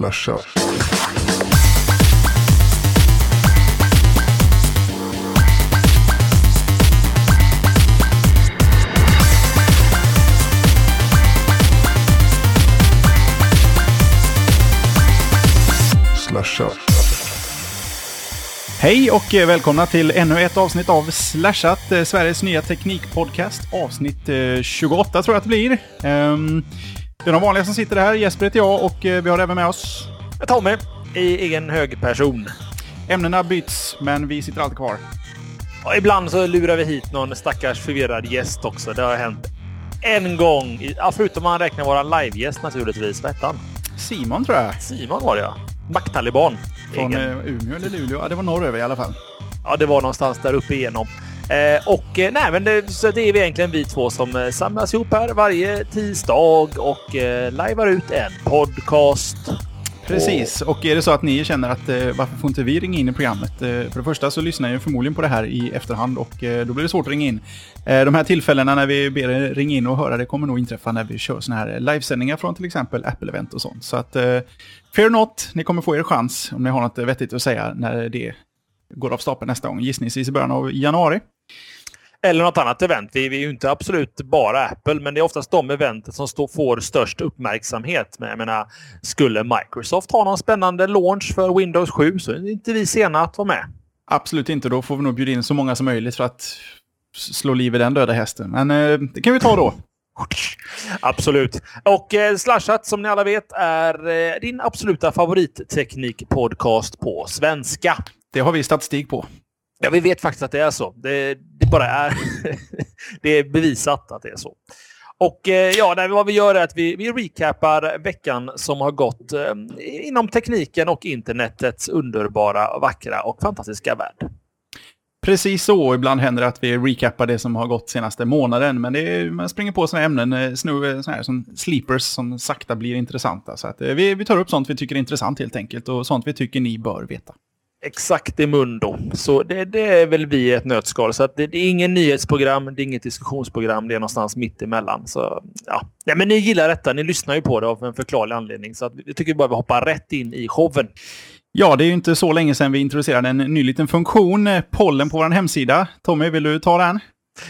Slasha. Slasha. Hej och eh, välkomna till ännu ett avsnitt av Slashat, eh, Sveriges nya teknikpodcast. Avsnitt eh, 28 tror jag att det blir. Ehm, det är de vanliga som sitter här. Jesper heter jag och eh, vi har även med oss. Tommy i egen hög person. Ämnena byts, men vi sitter alltid kvar. Och ibland så lurar vi hit någon stackars förvirrad gäst också. Det har hänt en gång. Ja, förutom man räknar våran livegäst naturligtvis. Vad hette han? Simon tror jag. Simon var det ja. Macktaliban. Från Egen. eh, Umeå eller Luleå. Ja, det var norröver i alla fall. Ja, det var någonstans där uppe igenom. Eh, och eh, nej, men det, så det är vi egentligen vi två som eh, samlas ihop här varje tisdag och eh, lajvar ut en podcast. Precis, och är det så att ni känner att eh, varför får inte vi ringa in i programmet? Eh, för det första så lyssnar jag förmodligen på det här i efterhand och eh, då blir det svårt att ringa in. De här tillfällena när vi ber er ringa in och höra det kommer nog inträffa när vi kör såna här livesändningar från till exempel Apple-event och sånt. Så att, fear not, ni kommer få er chans om ni har något vettigt att säga när det går av stapeln nästa gång. Gissningsvis i början av januari. Eller något annat event. Vi, vi är ju inte absolut bara Apple, men det är oftast de eventen som står, får störst uppmärksamhet. Men jag menar, skulle Microsoft ha någon spännande launch för Windows 7 så är inte vi sena att vara med. Absolut inte, då får vi nog bjuda in så många som möjligt för att slå liv i den döda hästen. Men eh, det kan vi ta då. Absolut. Och eh, Slashat, som ni alla vet, är eh, din absoluta favoritteknikpodcast på svenska. Det har vi statistik på. Ja, vi vet faktiskt att det är så. Det, det bara är... det är bevisat att det är så. Och eh, ja, nej, vad vi gör är att vi, vi recapar veckan som har gått eh, inom tekniken och internetets underbara, vackra och fantastiska värld. Precis så. Ibland händer det att vi recapar det som har gått senaste månaden. Men det är, man springer på sådana ämnen, eh, snu, eh, såna här som sleepers, som sakta blir intressanta. Så att, vi, vi tar upp sånt vi tycker är intressant helt enkelt. Och sånt vi tycker ni bör veta. Exakt i mundo. Så det, det är väl vi i ett nötskal. Så att det, det är ingen nyhetsprogram, det är inget diskussionsprogram, det är någonstans mitt emellan. Så, ja. Ja, men ni gillar detta, ni lyssnar ju på det av en förklarlig anledning. Så att vi tycker bara vi hoppar rätt in i showen. Ja, det är ju inte så länge sedan vi introducerade en ny liten funktion, eh, pollen på vår hemsida. Tommy, vill du ta den?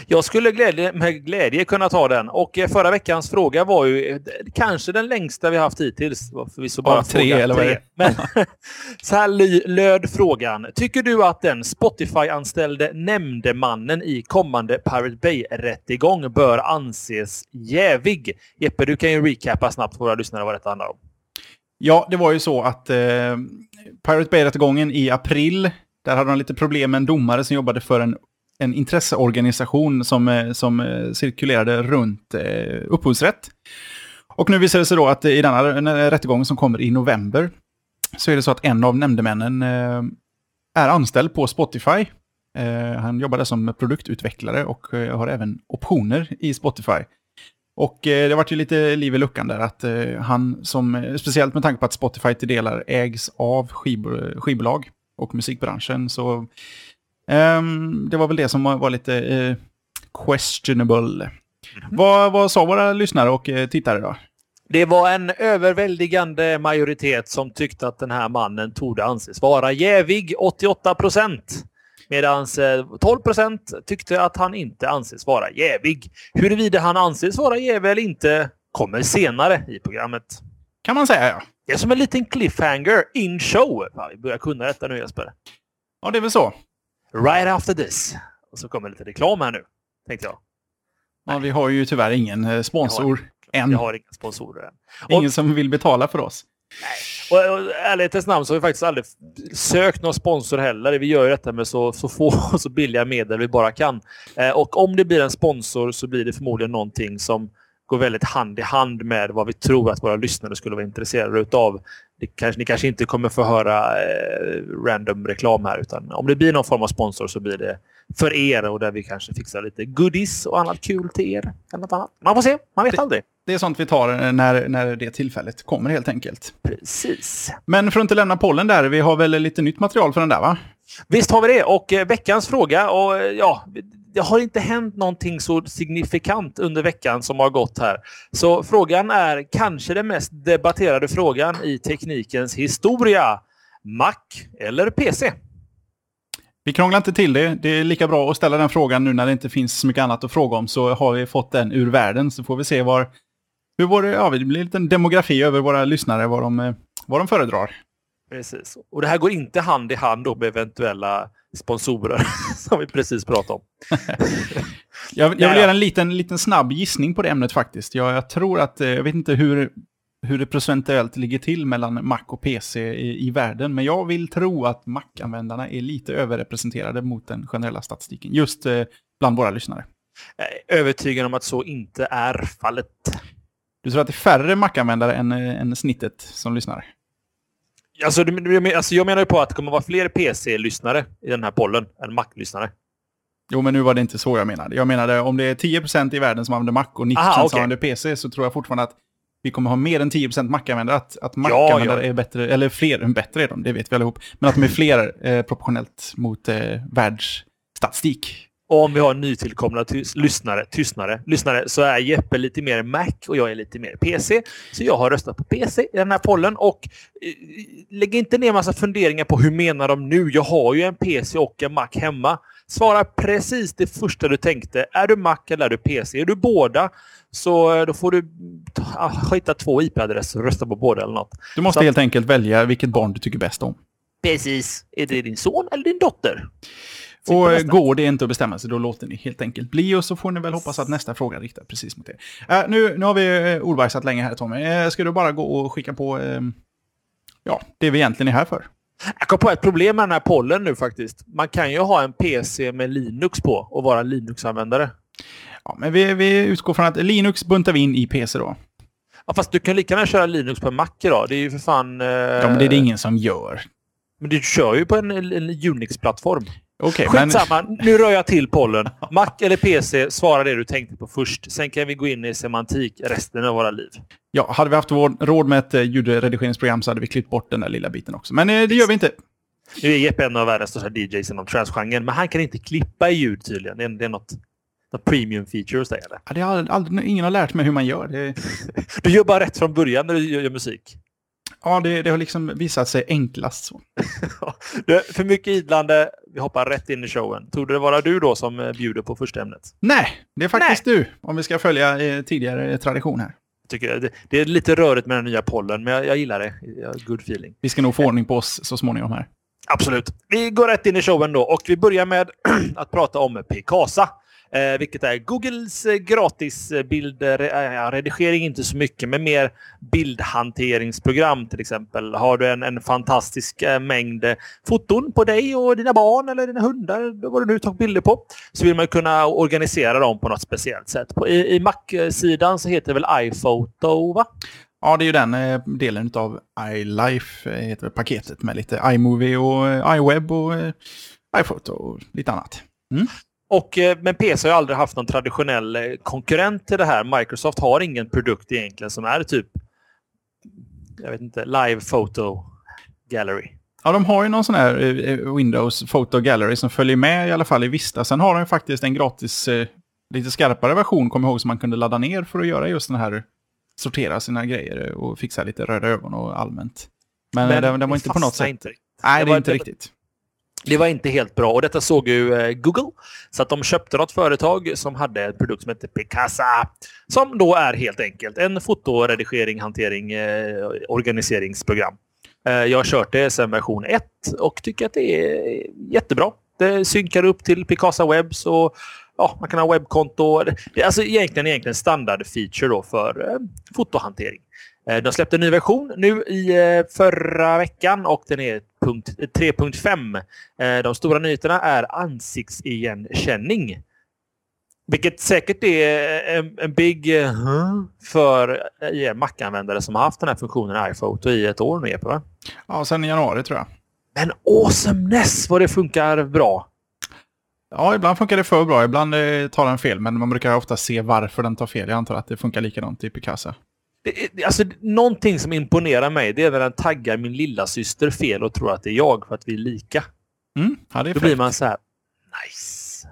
Jag skulle glädje, med glädje kunna ta den. Och eh, förra veckans fråga var ju eh, kanske den längsta vi haft hittills. Förvisso bara Ja, tre, fråga eller vad det? Men så här löd frågan. Tycker du att den Spotify-anställde nämndemannen i kommande Pirate Bay-rättegång bör anses jävig? Jeppe, du kan ju recapa snabbt för våra lyssnare vad detta handlar om. Ja, det var ju så att eh, Pirate Bay-rättegången i april, där hade de lite problem med en domare som jobbade för en, en intresseorganisation som, eh, som eh, cirkulerade runt eh, upphovsrätt. Och nu visar det sig då att i denna rättegång som kommer i november så är det så att en av nämndemännen är anställd på Spotify. Han jobbar där som produktutvecklare och har även optioner i Spotify. Och det har varit ju lite liv i luckan där att han som, speciellt med tanke på att Spotify till delar ägs av skivbolag och musikbranschen, så ehm, det var väl det som var, lite eh, questionable. Vad, vad sa våra lyssnare och eh, tittare då? Det var en överväldigande majoritet som tyckte att den här mannen torde anses vara jävig, 88 procent. Medan 12 procent tyckte att han inte anses vara jävig. Huruvida han anses vara jävig eller inte kommer senare i programmet. Kan man säga ja. Det är som en liten cliffhanger in show. Vi börjar kunna detta nu Jesper. Ja, det är väl så. Right after this. Och så kommer lite reklam här nu, tänkte jag. Ja, vi har ju tyvärr ingen eh, sponsor än. Jag har inga sponsorer än. Ingen som vill betala för oss. Och, och ärlighetens namn så har vi faktiskt aldrig sökt någon sponsor heller. Vi gör ju detta med så, så få och så billiga medel vi bara kan. Eh, och om det blir en sponsor så blir det förmodligen någonting som går väldigt hand i hand med vad vi tror att våra lyssnare skulle vara intresserade utav. Det kanske, ni kanske inte kommer få höra eh, random reklam här utan om det blir någon form av sponsor så blir det för er och där vi kanske fixar lite goodies och annat kul till er. Eller något annat. Man får se, man vet Det- aldrig. Det är sånt vi tar eh, när, när det tillfället kommer helt enkelt. Precis. Men för att inte lämna pollen där, vi har väl lite nytt material för den där va? Visst har vi det. Och eh, veckans fråga, och eh, ja, det har inte hänt någonting så signifikant under veckan som har gått här. Så frågan är kanske den mest debatterade frågan i teknikens historia. Mac eller PC? Vi krånglar inte till det. Det är lika bra att ställa den frågan nu när det inte finns så mycket annat att fråga om. Så har vi fått den ur världen så får vi se var... Hur var det, ja, det blir en liten demografi över våra lyssnare, vad de, vad de föredrar. Precis. Och det här går inte hand i hand då med eventuella sponsorer som vi precis pratade om. jag, jag vill göra en liten, liten snabb gissning på det ämnet faktiskt. Jag, jag tror att, eh, jag vet inte hur, hur det procentuellt ligger till mellan Mac och PC i, i världen, men jag vill tro att Mac-användarna är lite överrepresenterade mot den generella statistiken, just eh, bland våra lyssnare. Jag är övertygad om att så inte är fallet. Du tror att det är färre Mac-användare än, eh, än snittet som lyssnar? Alltså, alltså, jag menar ju på att det kommer vara fler PC-lyssnare i den här pollen än Mac-lyssnare. Jo, men nu var det inte så jag menade. Jag menade om det är 10% i världen som använder Mac och 90% Aha, okay. som använder PC så tror jag fortfarande att vi kommer ha mer än 10% Mac-användare. Att, att Mac-användare ja, ja. är bättre, eller fler, bättre är de, det vet vi allihop. Men att de är fler eh, proportionellt mot eh, världsstatistik. Och om vi har nytillkomna lyssnare, tystnare, lyssnare så är Jeppe lite mer Mac och jag är lite mer PC. Så jag har röstat på PC i den här pollen och eh, lägg inte ner massa funderingar på hur menar de nu? Jag har ju en PC och en Mac hemma. Svara precis det första du tänkte. Är du Mac eller är du PC? Är du båda så eh, då får du ta, hitta två IP-adresser och rösta på båda eller något. Du måste så helt enkelt välja vilket barn du tycker bäst om. Precis. Är det din son eller din dotter? Och eh, går det inte att bestämma sig, då låter ni helt enkelt bli och så får ni väl hoppas att nästa fråga riktar precis mot er. Uh, nu, nu har vi uh, ordbajsat länge här Tommy. Uh, ska du bara gå och skicka på uh, ja, det vi egentligen är här för? Jag kom på ett problem med den här pollen nu faktiskt. Man kan ju ha en PC med Linux på och vara Linux-användare. Ja, men vi, vi utgår från att Linux buntar vi in i PC då. Ja, fast du kan lika gärna köra Linux på en Mac idag. Det är ju för fan... Ja, men det är det ingen som gör. Men du kör ju på en, en Unix-plattform. Okay, Skitsamma, men... nu rör jag till pollen. Mac eller PC, svara det du tänkte på först. Sen kan vi gå in i semantik resten av våra liv. Ja, hade vi haft råd med ett eh, ljudredigeringsprogram så hade vi klippt bort den där lilla biten också. Men eh, det gör vi inte. Nu är Jeppe en av världens största DJs inom transgenren, men han kan inte klippa i ljud tydligen. Det är, det är något, något premium feature hos dig, eller? Ja, det har aldrig, ingen har lärt mig hur man gör. Det... du gör bara rätt från början när du gör, gör musik. Ja, det, det, har liksom visat sig enklast så. du, för mycket idlande, vi hoppar rätt in i showen. Tror det vara du då som eh, bjuder på första ämnet? Nej, det är faktiskt Nej. du, om vi ska följa eh, tidigare tradition här. Tycker det, det, är lite rörigt med den nya pollen, men jag, jag gillar det. Good feeling. Vi ska nog få ordning på oss så småningom här. Absolut. Vi går rätt in i showen då och vi börjar med att prata om Picasa. Eh, vilket är Googles eh, eh inte så mycket, men mer bildhanteringsprogram till exempel. Har du en, en fantastisk eh, mängd eh, foton på dig och dina barn eller dina hundar, vad du nu tagit bilder på, så vill man kunna organisera dem på något speciellt sätt. På, I i Mac-sidan så heter det väl iPhoto, va? Ja, det är ju den eh, delen av iLife, heter paketet med lite iMovie och iWeb och iPhoto och lite annat. Mm. Och, eh, men PC har aldrig haft någon traditionell eh, konkurrent till det här. Microsoft har ingen produkt egentligen som är typ jag vet inte, Live Photo Gallery. Ja, de har ju någon sån här eh, Windows Photo Gallery som följer med i alla fall i Vista. Sen har de faktiskt en gratis, lite skarpare version, kom ihåg, som man kunde ladda ner för att göra just den här, sortera sina grejer och fixa lite röda ögon och allmänt. Men, Men den, den var inte på något sätt... Inte. Nej, det är inte riktigt. Det var inte helt bra och detta såg ju eh, Google. Så att de köpte något företag som hade en produkt som hette Picasa. Som då är helt enkelt en fotoredigering, hantering, eh, organiseringsprogram. Eh, jag har kört det sedan version 1 och tycker att det är jättebra. Det synkar upp till Picasa Web så ja, man kan ha webbkonto. Det är alltså egentligen, egentligen standard feature då för eh, fotohantering. Eh, de släppte en ny version nu i eh, förra veckan och den är 3.5. Eh, de stora nyheterna är ansiktsigenkänning. Vilket säkert är en, en big uh, för Mac-användare som har haft den här funktionen i iPhoto i ett år nu, Epe, Ja, sedan i januari tror jag. Men awesomeness vad det funkar bra! Ja, ibland funkar det för bra, ibland tar den fel, men man brukar ofta se varför den tar fel. Jag antar att det funkar likadant i Picasa. Det, alltså, någonting som imponerar mig det är när den taggar min lilla syster fel och tror att det är jag för att vi är lika. Mm, ja, det är Då blir man så här, nice.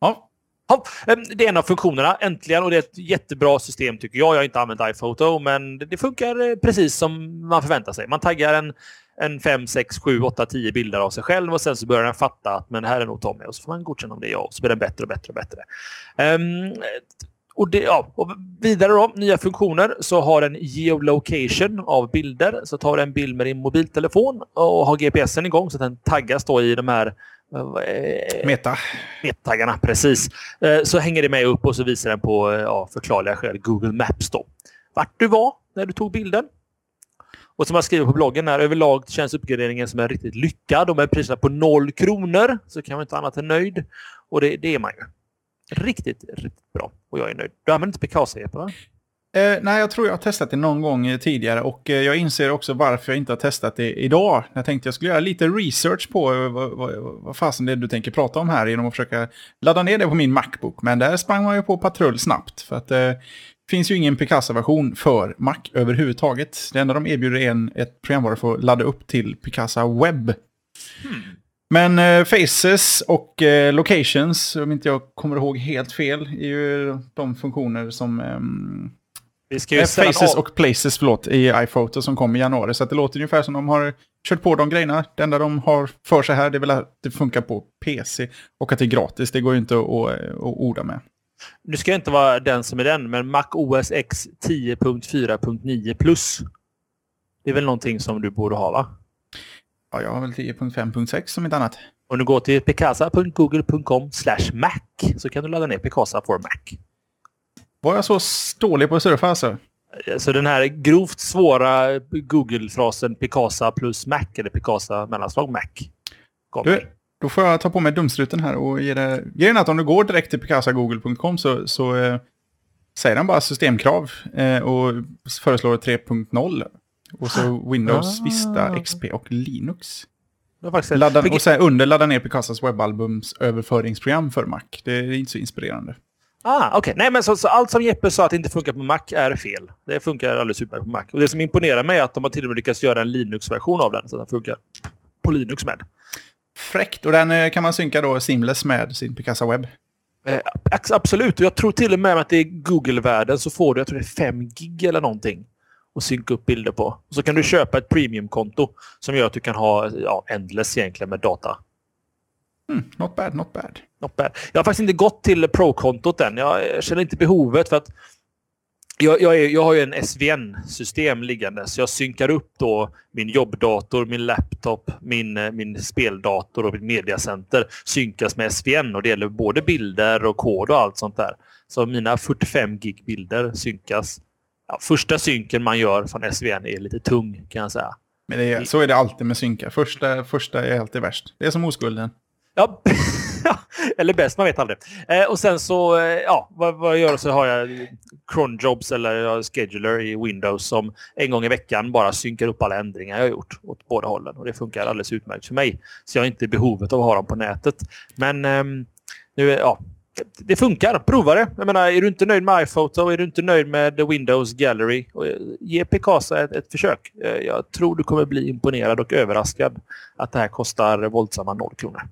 Ja, Ja, ehm, det är en av funktionerna, äntligen. Och det är ett jättebra system tycker jag. Jag har inte använt iPhoto, men det funkar eh, precis som man förväntar sig. Man taggar en, en 5, 6, 7, 8, 10 bilder av sig själv och sen så börjar den fatta att men det här är nog Tommy och så får man godkänna om det är jag och så blir den bättre och bättre och bättre. Um, och, det, ja, och vidare då, nya funktioner, så har den geolocation av bilder. Så tar den en bild med din mobiltelefon och har GPSen igång så att den taggas då i de här Eh, Meta. Metaggarna, precis. Eh, så hänger det med upp och så visar den på eh, ja, förklarliga skäl Google Maps då. Vart du var när du tog bilden. Och som jag skriver på bloggen här, överlag känns uppgraderingen som är riktigt lyckad. Och med priserna på noll kronor så kan man inte annat än nöjd. Och det, det är man ju. Riktigt, riktigt bra. Och jag är nöjd. Du använder inte Picasa, Jeppe? Va? Eh, nej, jag tror jag har testat det någon gång eh, tidigare och eh, jag inser också varför jag inte har testat det idag. Jag tänkte jag skulle göra lite research på eh, vad, vad, vad fasen det är du tänker prata om här genom att försöka ladda ner det på min Macbook. Men där sprang man ju på patrull snabbt för att det eh, finns ju ingen Picasa-version för Mac överhuvudtaget. Det enda de erbjuder är en, ett programvara för att ladda upp till Picasa Web. Hmm. Men eh, Faces och eh, Locations, om inte jag kommer ihåg helt fel, är ju de funktioner som ehm, vi ska ju Faces och Places förlåt, i iPhoto som kom i januari. Så det låter ungefär som de har kört på de grejerna. Det enda de har för sig här det är väl att det funkar på PC och att det är gratis. Det går ju inte att, att, att orda med. Nu ska jag inte vara den som är den, men Mac OS X 10.4.9 plus. Det är väl någonting som du borde ha va? Ja, jag har väl 10.5.6 som inte annat. Om du går till picasa.google.com Mac så kan du ladda ner Picasa for Mac. Var jag så dålig på att surfa alltså? Så den här grovt svåra Google-frasen Picasa plus Mac eller Picasa mellanslag Mac. Du, då får jag ta på mig dumstruten här och ge det... Grejen är att om du går direkt till picasagoogle.com så, så eh, säger den bara systemkrav eh, och föreslår 3.0. Och så Windows, ah. Vista, XP och Linux. Ladda, och sen under ladda ner Picasas webbalbums överföringsprogram för Mac. Det är inte så inspirerande. Ah, okej. Okay. Nej, men så, så, allt som Jeppe sa att det inte funkar på Mac är fel. Det funkar alldeles utmärkt på Mac. Och det som imponerar mig är att de har till och med lyckats göra en Linux-version av den. Så den funkar på Linux med. Fräckt. Och den eh, kan man synka då seamless med sin Picasa Web? Eh, absolut. Och jag tror till och med att det är Google-världen så får du, jag tror det är 5 gig eller någonting att synka upp bilder på. Och så kan du köpa ett premiumkonto som gör att du kan ha ja, endless egentligen med data. Mm, not bad, not bad. Not bad. Jag har faktiskt inte gått till Pro-kontot än. Jag känner inte behovet för att jag, jag, är, jag har ju en SVN-system liggande så jag synkar upp då min jobbdator, min laptop, min, min speldator och mitt mediacenter synkas med SVN och det gäller både bilder och kod och allt sånt där. Så mina 45 gig bilder synkas. Ja, första synken man gör från SVN är lite tung kan jag säga. Men är, så är det alltid med synkar. Första, första är alltid värst. Det är som oskulden. Ja, eller bäst, man vet aldrig. Eh, och sen så, eh, ja, vad, vad jag gör så har jag cronjobs eller scheduler i Windows som en gång i veckan bara synkar upp alla ändringar jag har gjort åt båda hållen. Och det funkar alldeles utmärkt för mig. Så jag har inte behovet av att ha dem på nätet. Men eh, nu, ja, det funkar. Prova det. Jag menar, är du inte nöjd med iPhoto, är du inte nöjd med Windows Gallery, eh, ge Picasa ett, ett försök. Eh, jag tror du kommer bli imponerad och överraskad att det här kostar våldsamma noll kronor.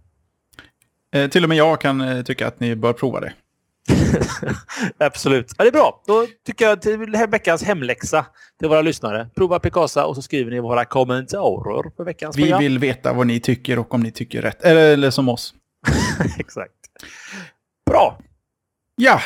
Eh, till och med jag kan eh, tycka att ni bör prova det. Absolut. Ja, det är bra. Då tycker jag till veckans hemläxa till våra lyssnare. Prova Picasa och så skriver ni våra kommentarer på veckans Vi program. vill veta vad ni tycker och om ni tycker rätt. Eller, eller som oss. Exakt. Bra. Ja.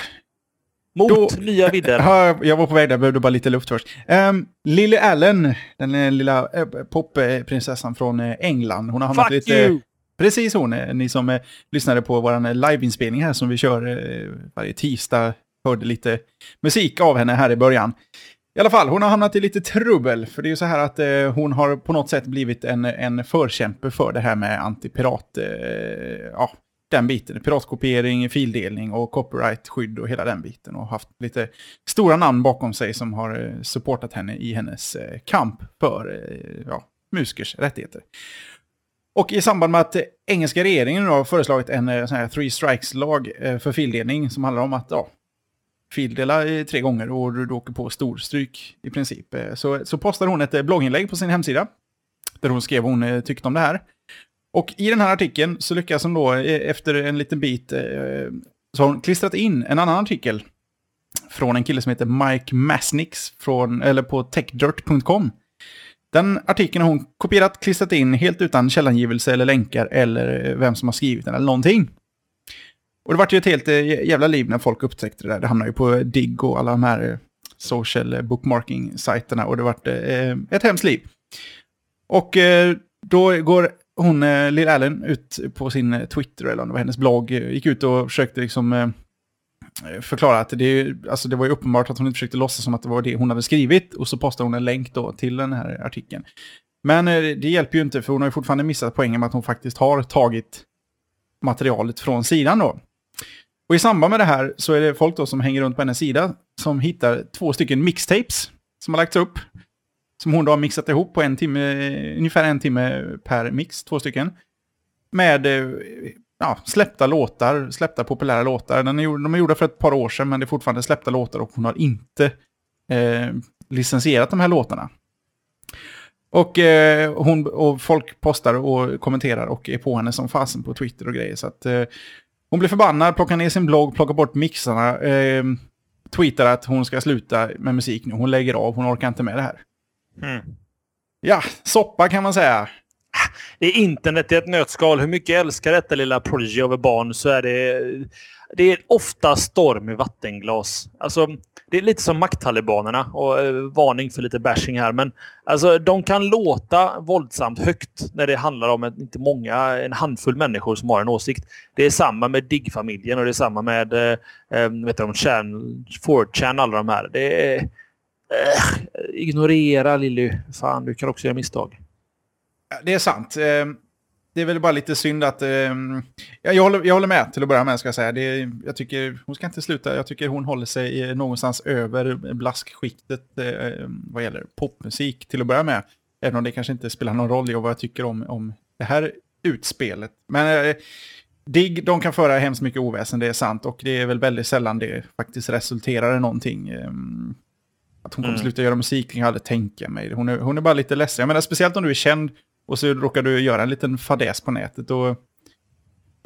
Mot Då, nya vidder. Jag var på väg där, behövde bara lite luft först. Um, Lily Allen, den eh, lilla äh, popprinsessan från England. Hon har hamnat Fuck lite... You. Precis hon, eh, ni som eh, lyssnade på vår eh, liveinspelning här som vi kör eh, varje tisdag, hörde lite musik av henne här i början. I alla fall, hon har hamnat i lite trubbel, för det är ju så här att eh, hon har på något sätt blivit en, en förkämpe för det här med antipirat, eh, ja, den biten. Piratkopiering, fildelning och copyrightskydd och hela den biten. Och haft lite stora namn bakom sig som har eh, supportat henne i hennes eh, kamp för eh, ja, musikers rättigheter. Och i samband med att engelska regeringen har föreslagit en sån här three strikes-lag för fildelning som handlar om att ja, fildela tre gånger och du åker på storstryk i princip. Så, så postade hon ett blogginlägg på sin hemsida där hon skrev vad hon tyckte om det här. Och i den här artikeln så lyckas hon då eh, efter en liten bit eh, så har hon klistrat in en annan artikel från en kille som heter Mike Masnix från, eller på techdirt.com. Den artikeln har hon kopierat, klistrat in helt utan källangivelse eller länkar eller eh, vem som har skrivit den eller någonting. Och det vart ju ett helt jävla liv när folk upptäckte det där. Det hamnade ju på Digg och alla de här social bookmarking-sajterna och det vart ett hemskt liv. Och då går hon, eh, Lill Allen, ut på sin eh, Twitter eller om det var hennes blogg, eh, gick ut och försökte liksom förklara att det, alltså det var ju uppenbart att hon inte försökte låtsas som att det var det hon hade skrivit och så postade hon en länk då till den här artikeln. Men det hjälper ju inte för hon har ju fortfarande missat poängen med att hon faktiskt har tagit materialet från sidan då. Och i samband med det här så är det folk då som hänger runt på hennes sida som hittar två stycken mixtapes som har lagts upp. Som hon då har mixat ihop på en timme, ungefär en timme per mix, två stycken. Med eh, ja, släppta låtar, släppta populära låtar. Den är, de är gjorda för ett par år sedan men det är fortfarande släppta låtar och hon har inte eh, licensierat de här låtarna. Och, eh, hon, och folk postar och kommenterar och är på henne som fasen på Twitter och grejer. Så att, eh, hon blir förbannad, plockar ner sin blogg, plockar bort mixarna, eh, tweetar att hon ska sluta med musik nu. Hon lägger av, hon orkar inte med det här. Mm. Ja, soppa kan man säga. Det är internet i ett nötskal. Hur mycket jag älskar detta lilla Prodigy av barn så är det... Det är ofta storm i vattenglas. Alltså, det är lite som makttalibanerna och eh, varning för lite bashing här. Men alltså, de kan låta våldsamt högt när det handlar om en, inte många, en handfull människor som har en åsikt. Det är samma med Dig-familjen och det är samma med eh, eh vet du, Chan, 4chan, alla de här. Det är, Äh, ignorera Lilly. Fan, du kan också göra misstag. Det är sant. Ehm, det är väl bara lite synd att... Ehm, jag, håller, jag håller med till att börja med, ska jag säga. Det, jag tycker, hon ska inte sluta. Jag tycker hon håller sig eh, någonstans över blaskskiktet ehm, vad gäller popmusik till att börja med. Även om det kanske inte spelar någon roll i vad jag tycker om, om det här utspelet. Men eh, Digg, de kan föra hemskt mycket oväsen, det är sant. Och det är väl väldigt sällan det faktiskt resulterar i någonting. Att hon kommer mm. sluta göra musik kan jag aldrig tänka mig. Hon är, hon är bara lite ledsen. Jag menar, speciellt om du är känd och så råkar du göra en liten fadäs på nätet och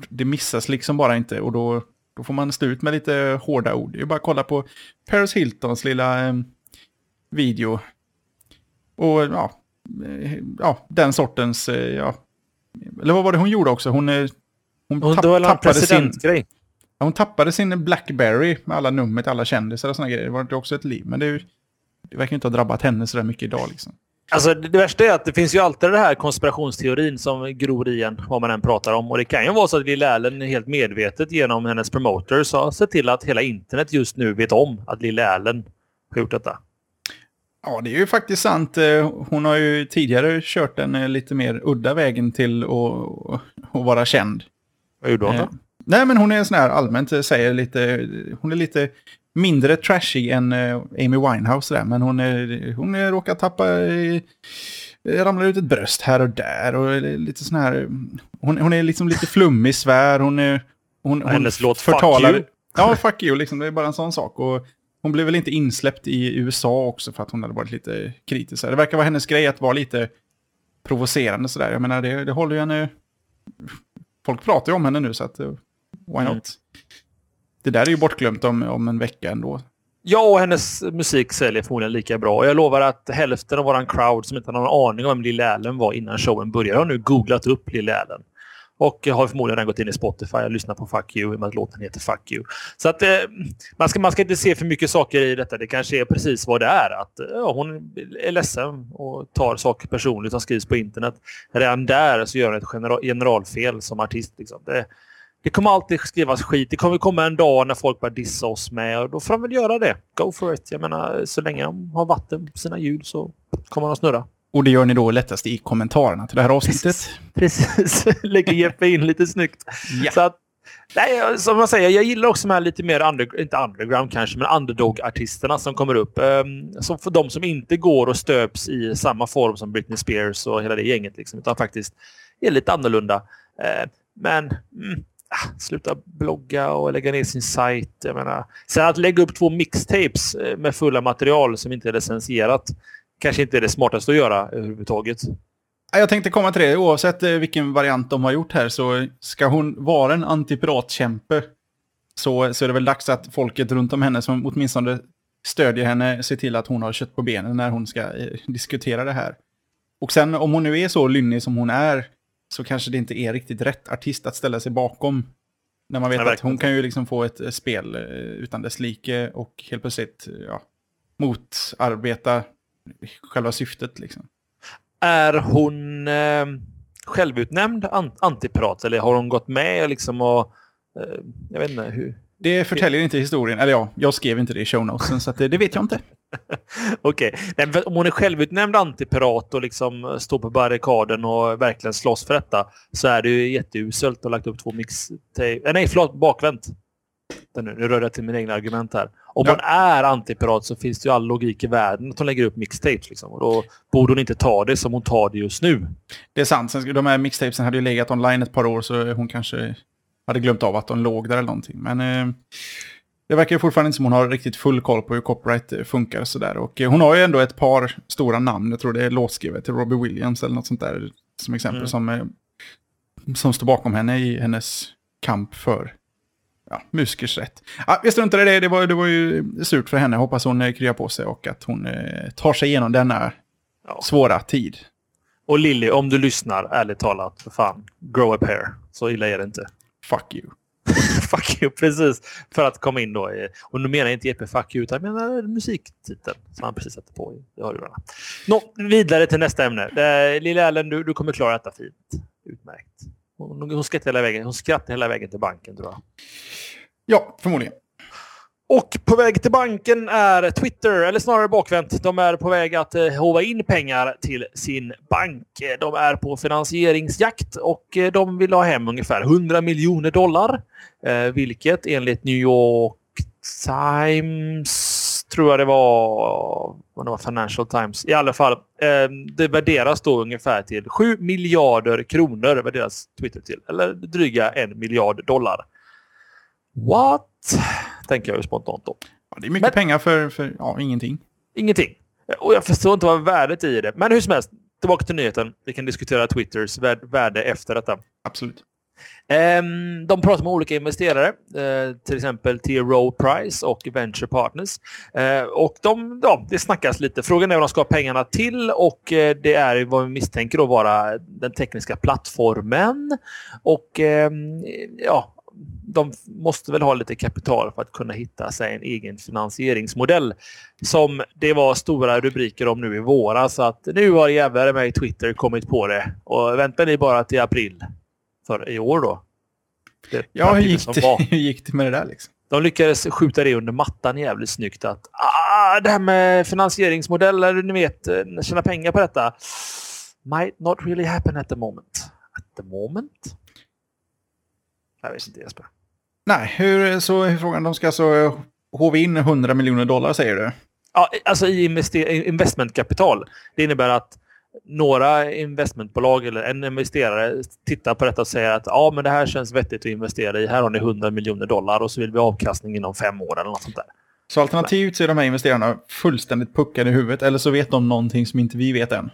det missas liksom bara inte och då, då får man stå ut med lite hårda ord. Det är bara att kolla på Paris Hiltons lilla eh, video. Och ja, eh, ja, den sortens, eh, ja. Eller vad var det hon gjorde också? Hon, eh, hon, hon tapp, tappade sin... Grej. hon tappade sin Blackberry med alla nummer alla kändisar och sådana grejer. Det var också ett liv. Men det, det verkar inte ha drabbat henne sådär mycket idag liksom. Alltså, det värsta är att det finns ju alltid den här konspirationsteorin som gror i en, vad man än pratar om. Och det kan ju vara så att Lille Allen helt medvetet genom hennes promoters har sett till att hela internet just nu vet om att Lille Allen har gjort detta. Ja, det är ju faktiskt sant. Eh, hon har ju tidigare kört den eh, lite mer udda vägen till att, att vara känd. Vad gjorde hon då? Eh, nej, men hon är sån här allmänt säger lite, hon är lite mindre trashig än uh, Amy Winehouse där, men hon, är, hon är, råkar tappa, uh, ramlar ut ett bröst här och där och lite sån här, hon, hon är liksom lite flummig, svär, hon är... Hon, hon hennes låt förtalar, Fuck You. Ja, Fuck You, liksom, det är bara en sån sak. Och hon blev väl inte insläppt i USA också för att hon hade varit lite kritisk. Det verkar vara hennes grej att vara lite provocerande sådär. Jag menar, det, det håller ju henne... Folk pratar ju om henne nu så att, why not? Mm. Det där är ju bortglömt om, om en vecka ändå. Ja, och hennes musik säljer förmodligen lika bra. Och jag lovar att hälften av våran crowd som inte har någon aning om vem Lille Allen var innan showen började har nu googlat upp Lille Allen. Och har förmodligen redan gått in i Spotify och lyssnat på Fuck You i och med att låten heter Fuck You. Så att eh, man, ska, man ska inte se för mycket saker i detta. Det kanske är precis vad det är. Att eh, ja, hon är ledsen och tar saker personligt som skrivs på internet. Redan där så gör hon ett generalfel som artist. Liksom. Det, det kommer alltid skrivas skit. Det kommer komma en dag när folk börjar dissa oss med och då får de väl göra det. Go for it. Jag menar, så länge de har vatten på sina ljud så kommer de att snurra. Och det gör ni då lättast i kommentarerna till det här avsnittet. Precis. Lägger Jeppe in lite snyggt. Ja. Så att, nej, som jag säger, jag gillar också de här lite mer, under, inte underground kanske, men underdog-artisterna som kommer upp. Um, som för de som inte går och stöps i samma form som Britney Spears och hela det gänget. Liksom, utan faktiskt är lite annorlunda. Uh, men mm, Ah, sluta blogga och lägga ner sin sajt. Jag menar, sen att lägga upp två mixtapes eh, med fulla material som inte är licensierat kanske inte är det smartaste att göra överhuvudtaget. Jag tänkte komma till det. Oavsett eh, vilken variant de har gjort här så ska hon vara en antipiratkämpe så, så är det väl dags att folket runt om henne som åtminstone stödjer henne ser till att hon har kött på benen när hon ska eh, diskutera det här. Och sen om hon nu är så lynnig som hon är så kanske det inte är riktigt rätt artist att ställa sig bakom. När man vet att hon kan ju liksom få ett eh, spel eh, utan dess like och helt plötsligt eh, ja, motarbeta själva syftet liksom. Är hon eh, självutnämnd an antipirat eller har hon gått med liksom och... Eh, jag vet inte hur... Det förtäljer inte historien, eller ja, jag skrev inte det i show notesen så det, det vet jag inte. Okej. Okay. Om hon är självutnämnd antipirat och liksom står på barrikaden och verkligen slåss för detta så är det ju jätteuselt att lagt upp två mixtape... Eh, nej, förlåt. Bakvänt. Nu, nu rör jag till mina egna argument här. Om ja. hon är antipirat så finns det ju all logik i världen att hon lägger upp mixtapes. Liksom. Och då borde hon inte ta det som hon tar det just nu. Det är sant. Sen, de här mixtapesen hade ju legat online ett par år så hon kanske hade glömt av att de låg där eller någonting. Men eh, det verkar fortfarande inte som hon har riktigt full koll på hur copyright eh, funkar och sådär. Och eh, hon har ju ändå ett par stora namn. Jag tror det är låtskrivet till Robbie Williams eller något sånt där. Som exempel mm. som, eh, som står bakom henne i hennes kamp för ja, musikers rätt. Ja, vi struntar i det, det var, det var ju surt för henne. Hoppas hon kryar på sig och att hon eh, tar sig igenom denna ja. svåra tid. Och Lilly, om du lyssnar, ärligt talat, för fan, grow a pair. Så illa är det inte. Fuck you. fuck you, precis. För att komma in då. Och nu menar jag inte Jeppe fuck you, utan jag menar musiktiteln som han precis satte på i, hörlurarna. Nå, vidare till nästa ämne. Lilla Ellen, du, du kommer klara detta fint. Utmärkt. Hon, hon, skrattar hela vägen, hon skrattar hela vägen till banken, tror jag. Ja, förmodligen. Och på väg till banken är Twitter, eller snarare bakvänt. De är på väg att eh, hova in pengar till sin bank. De är på finansieringsjakt och eh, de vill ha hem ungefär 100 miljoner dollar. Eh, vilket enligt New York Times tror jag det var, det var Financial Times. I alla fall, det värderas då ungefär till 7 miljarder kronor värderas Twitter till. Eller dryga en miljard dollar. What? Tänker jag ju spontant då. Ja, det är mycket Men, pengar för, för ja, ingenting. Ingenting. Och jag förstår inte vad värdet i det. Men hur som helst, tillbaka till nyheten. Vi kan diskutera Twitters värde efter detta. Absolut. Um, de pratar med olika investerare, uh, till exempel T. Rowe Price och Venture Partners. Uh, och de, ja, det snackas lite. Frågan är vad de ska ha pengarna till och uh, det är vad vi misstänker att vara den tekniska plattformen. Och ehm, ja, de måste väl ha lite kapital för att kunna hitta sig en egen finansieringsmodell. Som det var stora rubriker om nu i våras. att nu har jävlar med i Twitter kommit på det. Och väntar ni bara till april för i år då. Det ja, hur gick, det, hur gick det med det där liksom? De lyckades skjuta det under mattan jävligt snyggt. Att ah, det här med finansieringsmodeller, ni vet, eh, tjäna pengar på detta. Might not really happen at the moment. At the moment? Jag vet inte Jesper. Nej, hur, så är frågan. De ska alltså hova in 100 miljoner dollar säger du? Ja, alltså i investmentkapital. Det innebär att några investmentbolag eller en investerare tittar på detta och säger att ja, men det här känns vettigt att investera i. Här har ni 100 miljoner dollar och så vill vi ha avkastning inom fem år eller något sånt där. Så alternativt så är de här investerarna fullständigt puckade i huvudet eller så vet de någonting som inte vi vet än.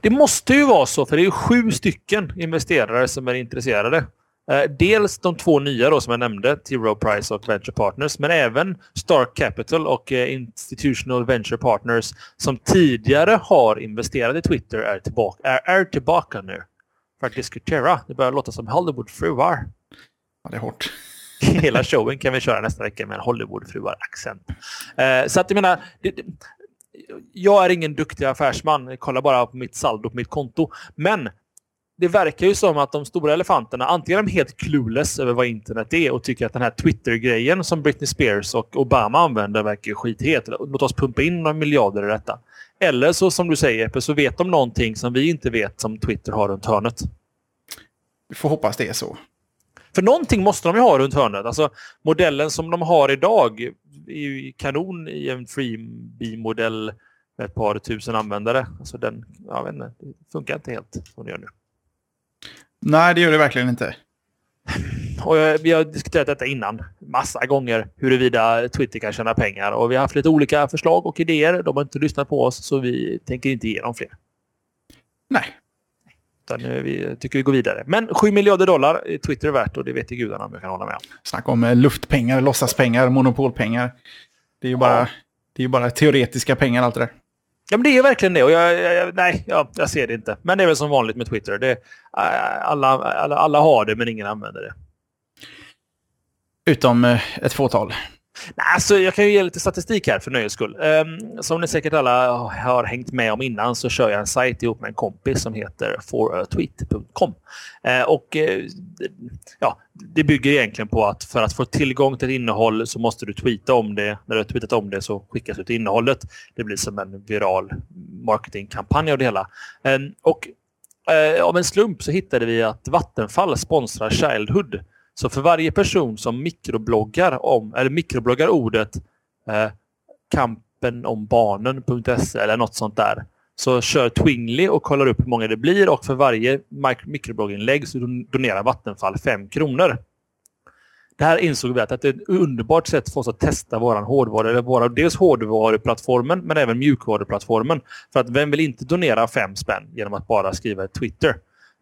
Det måste ju vara så, för det är sju stycken investerare som är intresserade. Eh, dels de två nya då som jag nämnde, T. Rowe Price och Venture Partners, men även Stark Capital och eh, Institutional Venture Partners som tidigare har investerat i Twitter är tillbaka, är, är tillbaka nu för att diskutera. Det börjar låta som Hollywoodfruar. Ja, det är hårt. Hela showen kan vi köra nästa vecka med en Hollywoodfruar-accent. Eh, så att jag menar, det, det, jag är ingen duktig affärsman. Kolla bara på mitt saldo på mitt konto. Men det verkar ju som att de stora elefanterna antingen är de helt clueless över vad internet är och tycker att den här Twitter-grejen som Britney Spears och Obama använder verkar skithet. Låt oss pumpa in några miljarder i detta. Eller så som du säger så vet de någonting som vi inte vet som Twitter har runt hörnet. Vi får hoppas det är så. För någonting måste de ju ha runt hörnet. Alltså modellen som de har idag är ju kanon i en freebie-modell med ett par tusen användare. Alltså den, jag vet inte, det funkar inte helt som det gör nu. Nej, det gör det verkligen inte. Och vi har diskuterat detta innan massa gånger huruvida Twitter kan tjäna pengar och vi har haft lite olika förslag och idéer. De har inte lyssnat på oss så vi tänker inte ge dem fler. Nej. Utan eh, vi tycker vi går vidare. Men 7 miljarder dollar är Twitter värt och det vet ju gudarna om jag kan hålla med om. Snacka om eh, luftpengar, låtsaspengar, monopolpengar. Det är ju bara, Ja. det är bara teoretiska pengar allt det där. Ja, men det är verkligen det. Och jag, jag, jag, nej, jag, jag ser det inte. Men det är väl som vanligt med Twitter. Det, eh, alla, alla, alla har det, men ingen använder det. Utom eh, ett fåtal. Nej, alltså, jag kan ju ge lite statistik här för nöjes skull. Um, som ni säkert alla har hängt med om innan så kör jag en sajt ihop med en kompis som heter foratweet.com. Uh, ehm, och uh, ja, det bygger egentligen på att för att få tillgång till ett innehåll så måste du tweeta om det. När du har tweetat om det så skickas ut innehållet. Det blir som en viral marketingkampanj av det hela. Um, och uh, av en slump så hittade vi att Vattenfall sponsrar Childhood. Så för varje person som mikrobloggar om, eller mikrobloggar ordet eh, kampenombarnen.se eller något sånt där så kör Twingly och kollar upp hur många det blir och för varje mikroblogginlägg så donerar Vattenfall 5 kronor. Det här insåg vi att det är ett underbart sätt för oss att testa vår hårdvara, eller våra, dels hårdvaruplattformen men även mjukvaruplattformen. För att vem vill inte donera 5 spänn genom att bara skriva ett Twitter?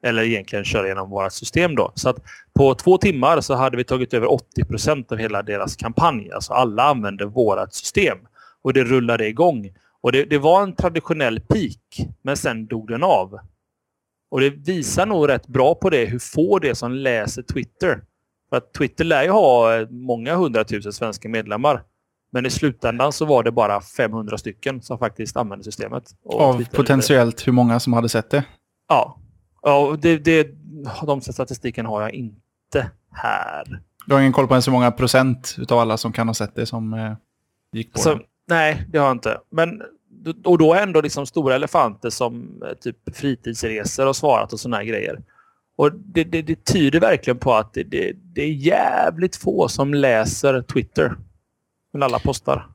Eller egentligen köra genom vårt system då. Så att på två timmar så hade vi tagit över 80 procent av hela deras kampanj. Alltså alla använde vårt system. Och det rullade igång. Och det, det var en traditionell peak, men sen dog den av. Och det visar nog rätt bra på det, hur få det är som läser Twitter. För att Twitter lär ju ha många hundratusen svenska medlemmar. Men i slutändan så var det bara 500 stycken som faktiskt använde systemet. Av potentiellt hur många som hade sett det. Ja. Ja, det, det, de statistiken har jag inte här. Du har ingen koll på ens hur många procent av alla som kan ha sett det som eh, gick på Så, den. nej, det har jag inte. Men, och då är ändå liksom stora elefanter som eh, typ fritidsresor och svarat och här grejer. Och det, det, det tyder verkligen på att det, det, det är jävligt få som läser Twitter. Men alla postar.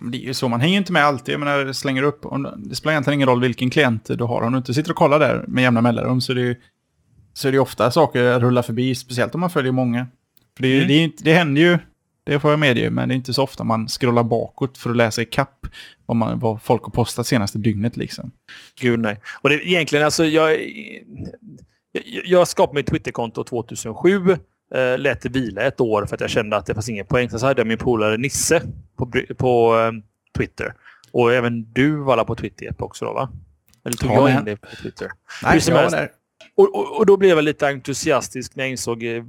Det är ju så, man hänger inte med alltid. Jag menar, det slänger upp. Det spelar egentligen ingen roll vilken klient du har. Om du inte sitter och kollar där med jämna mellanrum så är det ju så är det ofta saker rullar förbi. Speciellt om man följer många. För det, Mm. det, inte, det händer ju, det får jag medge, men det är inte så ofta man scrollar bakåt för att läsa i kapp vad, man, vad folk har postat senaste dygnet. Liksom. Gud nej. Och det, egentligen alltså jag... Jag, jag skapade mitt Twitterkonto 2007. Eh, lät det vila ett år för att jag kände att det fanns ingen poäng. Sen så hade jag min polare Nisse på, på eh, Twitter. Och även du var på Twitter också då va? Eller tog Ja, jag in dig på Twitter? Nej, jag var där. Och, och, och då blev jag lite entusiastisk när jag insåg eh,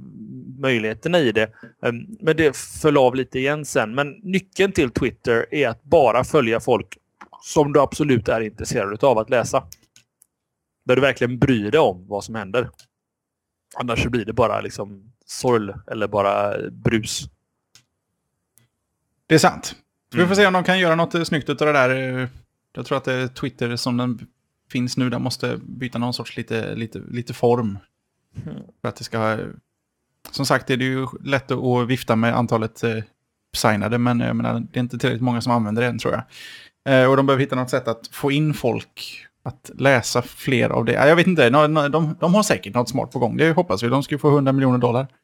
möjligheterna i det. Um, men det föll av lite igen sen. Men nyckeln till Twitter är att bara följa folk som du absolut är intresserad av att läsa. Där du verkligen bryr dig om vad som händer. Annars blir det bara liksom sorl eller bara brus. Det är sant. Vi Mm. får se om de kan göra något snyggt av det där. Jag tror att det är Twitter som den finns nu. Den måste byta någon sorts lite, lite, lite form. Mm. För att det ska... Som sagt är det ju lätt att- vifta med antalet eh, signade. Men jag menar, det är inte tillräckligt många som använder det än tror jag. Eh, och de behöver hitta något sätt att få in folk att läsa fler av det. Ja, Jag vet inte, de, de, de har säkert något smart på gång. Det hoppas vi. De ska få 100 miljoner dollar.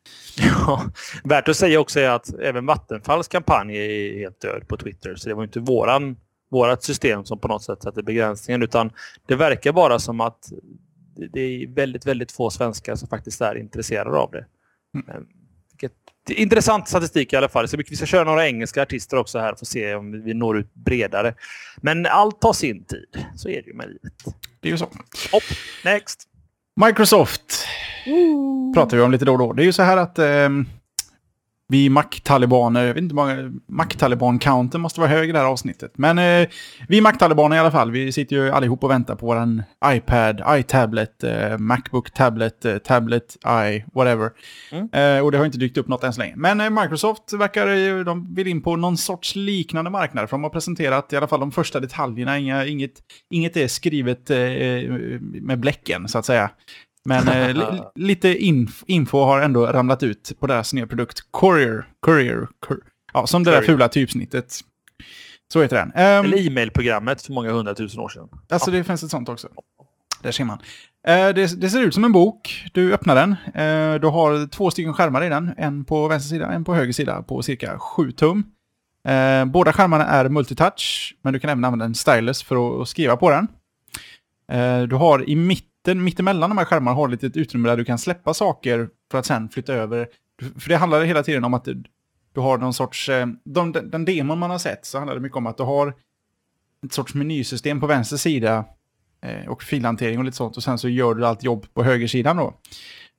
Ja, värt att säga också är att även Vattenfalls kampanj är helt död på Twitter. Så det var inte våran, vårat system som på något sätt satte begränsningen. Utan det verkar bara som att det- är väldigt, väldigt få svenskar som faktiskt är intresserade av det. Mm. Vilket, intressant statistik i alla fall. Så vi ska köra några engelska artister också här för att se om vi når ut bredare. Men allt tar sin tid. Så är det ju med livet. Det är ju så. Hopp, next! Microsoft pratar vi om lite då och då. Det är ju så här att eh, vi Mac-talibaner, jag vet inte hur många, Mac-taliban-counten måste vara hög i det här avsnittet. Men eh, vi Mac-talibaner i alla fall, vi sitter ju allihop och väntar på våran iPad, iTablet, eh, Macbook Tablet, eh, Tablet, i, whatever. Mm. Eh, och det har inte dykt upp något än så länge. Men eh, Microsoft verkar ju, de vill in på någon sorts liknande marknad. För de har presenterat i alla fall de första detaljerna, Inga, inget, inget är skrivet eh, med bläcken så att säga. Men eh, li, lite inf info har ändå ramlat ut på deras nya produkt Courier. Courier. Cur ja, som det där Courier. fula typsnittet. Så heter den. Ehm, Eller e-mailprogrammet för många hundratusen år sedan. Alltså det finns ett sånt också. Där ser man. Eh, det, det ser ut som en bok. Du öppnar den. Eh, du har två stycken skärmar i den. En på vänster sida, en på höger sida på cirka 7 tum. Eh, båda skärmarna är multitouch, men du kan även använda en stylus för att, att skriva på den. Eh, du har i mitten mitten, mittemellan de här skärmarna har du ett utrymme där du kan släppa saker för att sen flytta över. För det handlar hela tiden om att du, du har någon sorts... Eh, de, den, demon man har sett så handlar det mycket om att du har ett sorts menysystem på vänster sida eh, och filhantering och lite sånt. Och sen så gör du allt jobb på högersidan då.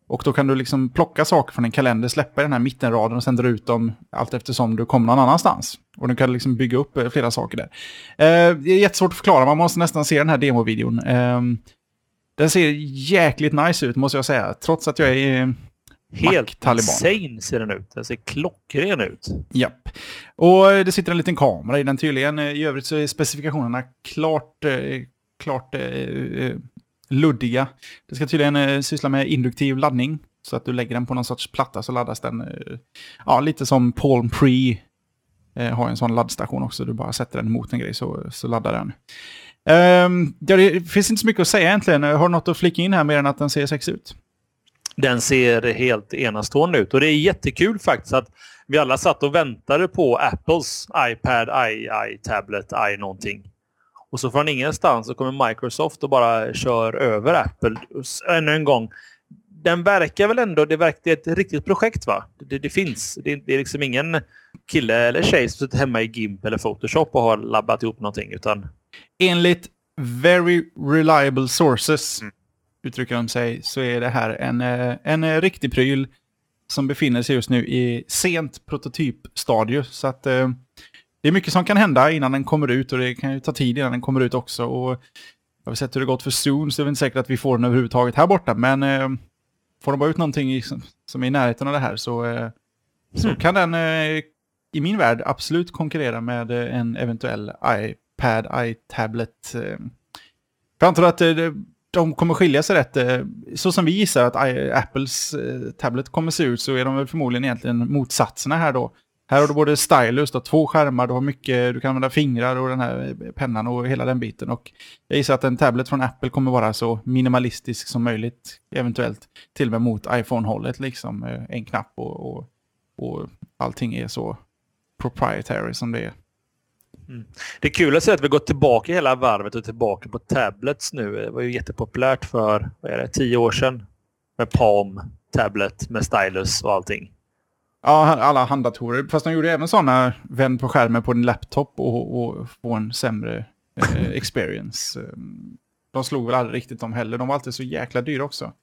Och då kan du liksom plocka saker från en kalender, släppa i den här mittenraden och sen dra ut dem allt eftersom du kommer någon annanstans. Och du kan liksom bygga upp eh, flera saker där. Eh, det är jättesvårt att förklara, man måste nästan se den här demovideon. Eh, den ser jäkligt nice ut måste jag säga, trots att jag är Helt insane ser den ut. Den ser klockren ut. Japp. Och det sitter en liten kamera i den tydligen. I övrigt så är specifikationerna klart, eh, klart eh, luddiga. Det ska tydligen eh, syssla med induktiv laddning. Så att du lägger den på någon sorts platta så laddas den. Eh, ja, lite som Palm Pre eh, har en sån laddstation också. Du bara sätter den mot en grej så, så laddar den. Um, det finns inte så mycket att säga egentligen. Har du något att flika in här mer än att den ser sexig ut? Den ser helt enastående ut och det är jättekul faktiskt att vi alla satt och väntade på Apples iPad, i, i tablet, i någonting. Och så från ingenstans så kommer Microsoft och bara kör över Apple ännu en gång. Den verkar väl ändå, det verkar ett riktigt projekt va? Det, det finns. Det, det, är liksom ingen kille eller tjej som sitter hemma i GIMP eller Photoshop och har labbat ihop någonting utan... Enligt very reliable sources, mm. uttrycker de sig, så är det här en, eh, en riktig pryl som befinner sig just nu i sent prototypstadie. Så att eh, det är mycket som kan hända innan den kommer ut och det kan ju ta tid innan den kommer ut också. Och jag har sett hur det gått för Zoom så det är inte säkert att vi får den överhuvudtaget här borta. Men eh, får de bara ut någonting i, som är i närheten av det här så, eh, så mm. kan den eh, i min värld absolut konkurrera med eh, en eventuell iPad, iTablet. Eh, jag antar att eh, de kommer skilja sig rätt. Eh, så som vi gissar att Apples tablet kommer se ut så är de väl förmodligen egentligen motsatserna här då. Här har du både stylus, då, två skärmar, du har mycket, du kan använda fingrar och den här pennan och hela den biten. Och jag gissar att en tablet från Apple kommer vara så minimalistisk som möjligt, eventuellt till och med mot iPhone-hållet, liksom en knapp och, och, och allting är så proprietary som det är. Mm. Det är kul att se att vi går tillbaka hela varvet och tillbaka på tablets nu. Det var ju jättepopulärt för vad är det, tio år sedan med Palm, tablet med stylus och allting. Ja, alla handdatorer. Fast de gjorde även sådana, vänd på skärmen på din laptop och, och få en sämre eh, experience. De slog väl aldrig riktigt dem heller. De var alltid så jäkla dyra också.